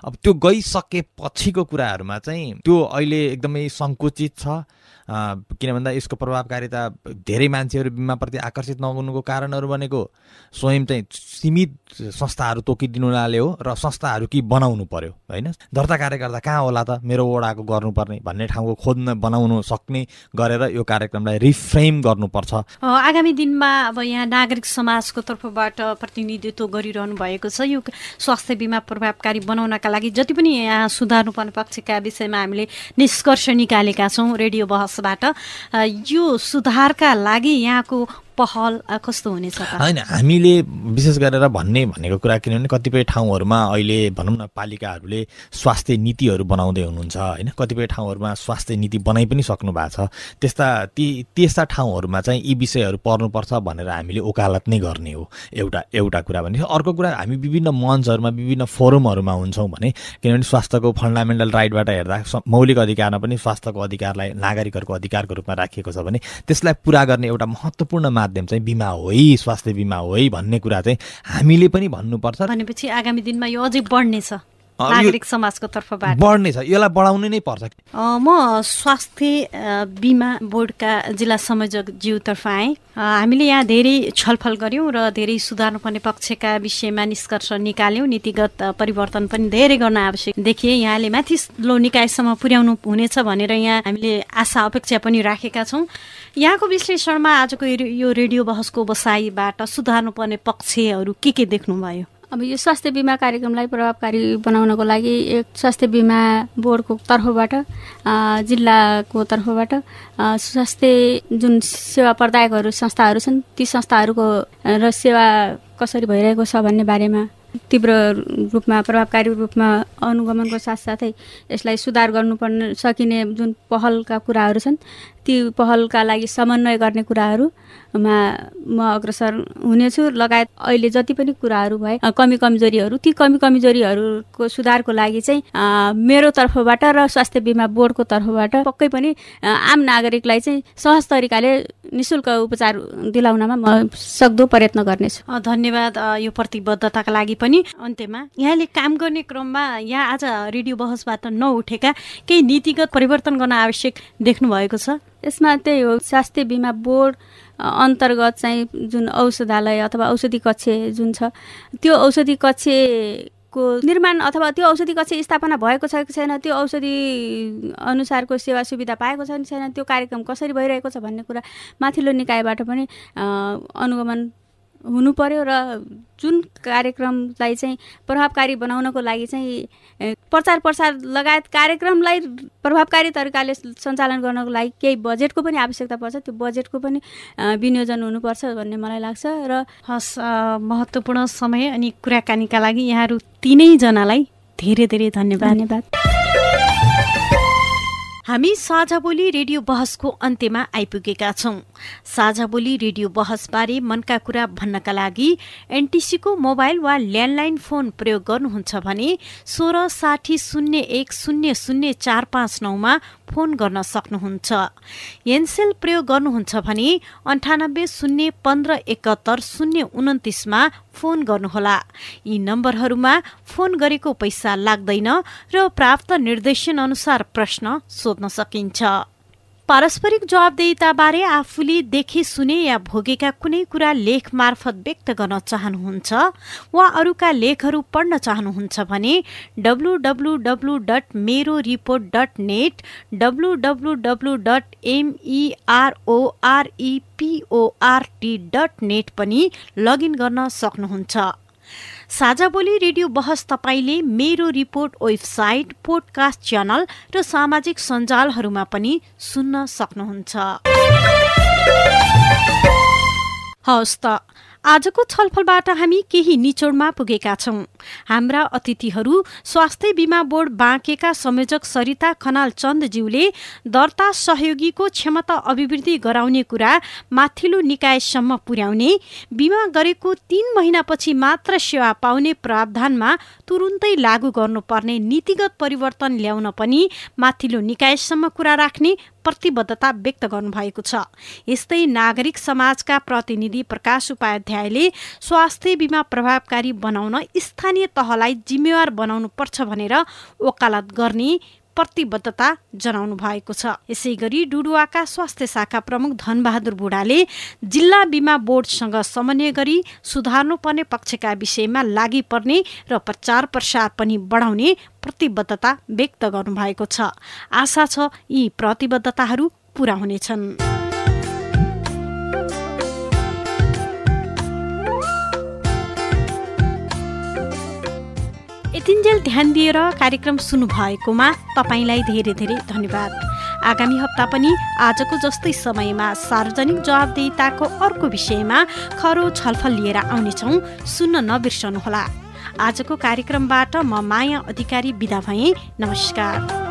अब त्यो गइसके पछिको कुराहरूमा चाहिँ त्यो अहिले एकदमै सङ्कुचित छ। किन भन्दा यसको प्रभावकारिता धेरै मान्छेहरू बिमाप्रति आकर्षित नहुनुको कारणहरू भनेको स्वयं चाहिँ सीमित संस्थाहरू तोकिदिनुनाले हो र संस्थाहरू कि बनाउनु पर्यो होइन? दर्ता कार्यकर्ता कहाँ होला त? मेरो वडाको गर्नुपर्ने भन्ने ठाउँको खोज्न बनाउनु सक्ने गरेर यो कार्यक्रमलाई रिफ्रेम गर्नुपर्छ। आगामी दिनमा अब यहाँ नागरिक समाजको तर्फबाट प्रतिनिधित्व गरिरहनु भएको छ। यो स्वास्थ्य बिमा प्रभावकारी बनाउनका लागि जति पनि यहाँ सुधार्नुपर्ने पक्षका विषयमा हामीले निष्कर्ष निकालेका छौँ। रेडियो बहस पक्षबाट यो सुधारका लागि यहाँको पहल कस्तो हुनेछ होइन हामीले विशेष गरेर भन्ने भनेको कुरा किनभने कतिपय ठाउँहरूमा अहिले भनौँ न पालिकाहरूले स्वास्थ्य नीतिहरू बनाउँदै हुनुहुन्छ होइन? कतिपय ठाउँहरूमा स्वास्थ्य नीति बनाइ पनि सक्नु भएको छ। त्यस्ता ती त्यस्ता ठाउँहरूमा चाहिँ यी विषयहरू पर्नुपर्छ भनेर हामीले ओकालत नै गर्ने हो एउटा एउटा कुरा भने अर्को कुरा हामी विभिन्न मञ्चहरूमा विभिन्न फोरमहरूमा हुन्छौँ भने किनभने स्वास्थ्यको फन्डामेन्टल राइटबाट हेर्दा मौलिक अधिकारमा पनि स्वास्थ्यको अधिकारलाई नागरिकहरूको अधिकारको रूपमा राखिएको छ भने त्यसलाई पुरा गर्ने एउटा महत्त्वपूर्ण माध्यम चाहिँ बिमा हो है स्वास्थ्य बिमा हो भन्ने कुरा चाहिँ हामीले पनि भन्नुपर्छ। भनेपछि आगामी दिनमा यो अझै बढ्नेछ। नागरिक समाजको तर्फबाट। बढ्ने छ। यसलाई बढाउनु नै पर्छ। म स्वास्थ्य बिमा बोर्डका जिल्ला संयोजक ज्यूतर्फ आएँ हामीले यहाँ धेरै छलफल गऱ्यौँ र धेरै सुधार्नुपर्ने पक्षका विषयमा निष्कर्ष निकाल्यौँ। नीतिगत परिवर्तन पनि धेरै गर्न आवश्यक देखिए। यहाँले माथिल्लो निकायसम्म पुर्याउनु हुनेछ भनेर यहाँ हामीले आशा अपेक्षा पनि राखेका छौँ। यहाँको विश्लेषणमा आजको यो रेडियो बहसको बसाइबाट सुधार्नुपर्ने पक्षहरू के के देख्नुभयो? अब यो स्वास्थ्य बिमा कार्यक्रमलाई प्रभावकारी बनाउनको लागि एक स्वास्थ्य बिमा बोर्डको तर्फबाट जिल्लाको तर्फबाट स्वास्थ्य जुन सेवा प्रदायकहरू संस्थाहरू छन् ती संस्थाहरूको र सेवा कसरी भइरहेको छ भन्ने बारेमा तीव्र रूपमा प्रभावकारी रूपमा अनुगमनको साथसाथै यसलाई सुधार गर्नुपर्ने सकिने जुन पहलका कुराहरू छन् ती पहलका लागि समन्वय गर्ने कुराहरूमा म अग्रसर हुनेछु। लगायत अहिले जति पनि कुराहरू भए कमी कमजोरीहरू ती कमी कमजोरीहरूको सुधारको लागि चाहिँ मेरो तर्फबाट र स्वास्थ्य बिमा बोर्डको तर्फबाट पक्कै पनि आम नागरिकलाई चाहिँ सहज तरिकाले निशुल्क उपचार दिलाउनमा म सक्दो प्रयत्न गर्नेछु। धन्यवाद यो प्रतिबद्धताका लागि पनि। अन्त्यमा यहाँले काम गर्ने क्रममा यहाँ आज रेडियो बहसबाट नउठेका केही नीतिगत परिवर्तन गर्न आवश्यक देख्नु भएको छ। यसमा त्यही हो स्वास्थ्य बिमा बोर्ड अन्तर्गत चाहिँ जुन औषधालय अथवा औषधि कक्ष जुन छ त्यो औषधि कक्षको निर्माण अथवा त्यो औषधि कक्ष स्थापना भएको छ कि छैन त्यो औषधि अनुसारको सेवा सुविधा पाएको छ कि छैन त्यो कार्यक्रम कसरी भइरहेको छ भन्ने कुरा माथिल्लो निकायबाट पनि अनुगमन हुनु पर्यो र जुन कार्यक्रमलाई चाहिँ प्रभावकारी बनाउनको लागि चाहिँ प्रचार प्रसार लगायत कार्यक्रमलाई प्रभावकारी तरिकाले सञ्चालन गर्नको लागि केही बजेटको पनि आवश्यकता पर्छ। त्यो बजेटको पनि विनियोजन हुनुपर्छ भन्ने मलाई लाग्छ र हस् महत्त्वपूर्ण समय अनि कुराकानीका लागि यहाँहरू तिनैजनालाई धेरै धेरै धन्यवाद। धन्यवाद। हामी साझा बोली रेडियो बहसको अन्त्यमा आइपुगेका छौं। साझा बोली रेडियो बहसबारे मनका कुरा भन्नका लागि एनटिसीको मोबाइल वा ल्यान्डलाइन फोन प्रयोग गर्नुहुन्छ भने सोह्र साठी शून्य एक शून्य शून्य चार पाँच नौमा फोन गर्न सक्नुहुन्छ। एनसेल प्रयोग गर्नुहुन्छ भने अन्ठानब्बे शून्य पन्ध्र एकहत्तर शून्य उन्तिसमा फोन गर्नुहोला। यी नम्बरहरूमा फोन गरेको पैसा लाग्दैन र प्राप्त निर्देशन अनुसार प्रश्न सोध्न सकिन्छ। पारस्परिक जवाबदेताबारे आफूले देखे सुने या भोगेका कुनै कुरा लेख मार्फत व्यक्त गर्न चाहनुहुन्छ वा अरूका लेखहरू पढ्न चाहनुहुन्छ भने डब्लु डब्लु डब्लु डट मेरो report dot net W W W dot MEROREPORT dot net पनि लगइन गर्न सक्नुहुन्छ। साझा बोली रेडियो बहस तपाईँले मेरो रिपोर्ट वेबसाइट पोडकास्ट च्यानल र सामाजिक सञ्जालहरूमा पनि सुन्न सक्नुहुन्छ। आजको छलफलबाट हामी केही निचोडमा पुगेका छौं। हाम्रा अतिथिहरू स्वास्थ्य बिमा बोर्ड बाँकेका संयोजक सरिता खनाल चन्दज्यूले दर्ता सहयोगीको क्षमता अभिवृद्धि गराउने कुरा माथिल्लो निकायसम्म पुर्याउने बिमा गरेको तीन महिनापछि मात्र सेवा पाउने प्रावधानमा तुरुन्तै लागू गर्नुपर्ने नीतिगत परिवर्तन ल्याउन पनि माथिल्लो निकायसम्म कुरा राख्ने प्रतिबद्धता व्यक्त गर्नुभएको छ। यस्तै नागरिक समाजका प्रतिनिधि प्रकाश उपाध्यायले स्वास्थ्य बिमा प्रभावकारी बनाउन स्थानीय तहलाई जिम्मेवार बनाउनु पर्छ भनेर वकालत गर्ने प्रतिबद्धता जनाउनु भएको छ। यसै गरी डुडुवाका स्वास्थ्य शाखा प्रमुख धनबहादुर बुढाले जिल्ला बिमा बोर्डसँग समन्वय गरी सुधार्नुपर्ने पक्षका विषयमा लागि पर्ने र प्रचार प्रसार पनि बढाउने प्रतिबद्धता व्यक्त गर्नुभएको छ। आशा छ यी प्रतिबद्धताहरू पूरा हुनेछन्। यतिन्जेल ध्यान दिएर कार्यक्रम सुन्नुभएकोमा तपाईँलाई धेरै धेरै धन्यवाद। आगामी हप्ता पनि आजको जस्तै समयमा सार्वजनिक जवाबदेताको अर्को विषयमा खरो छलफल लिएर आउनेछौँ। सुन्न नबिर्सनुहोला। आजको कार्यक्रमबाट म माया अधिकारी विदा भएँ। नमस्कार।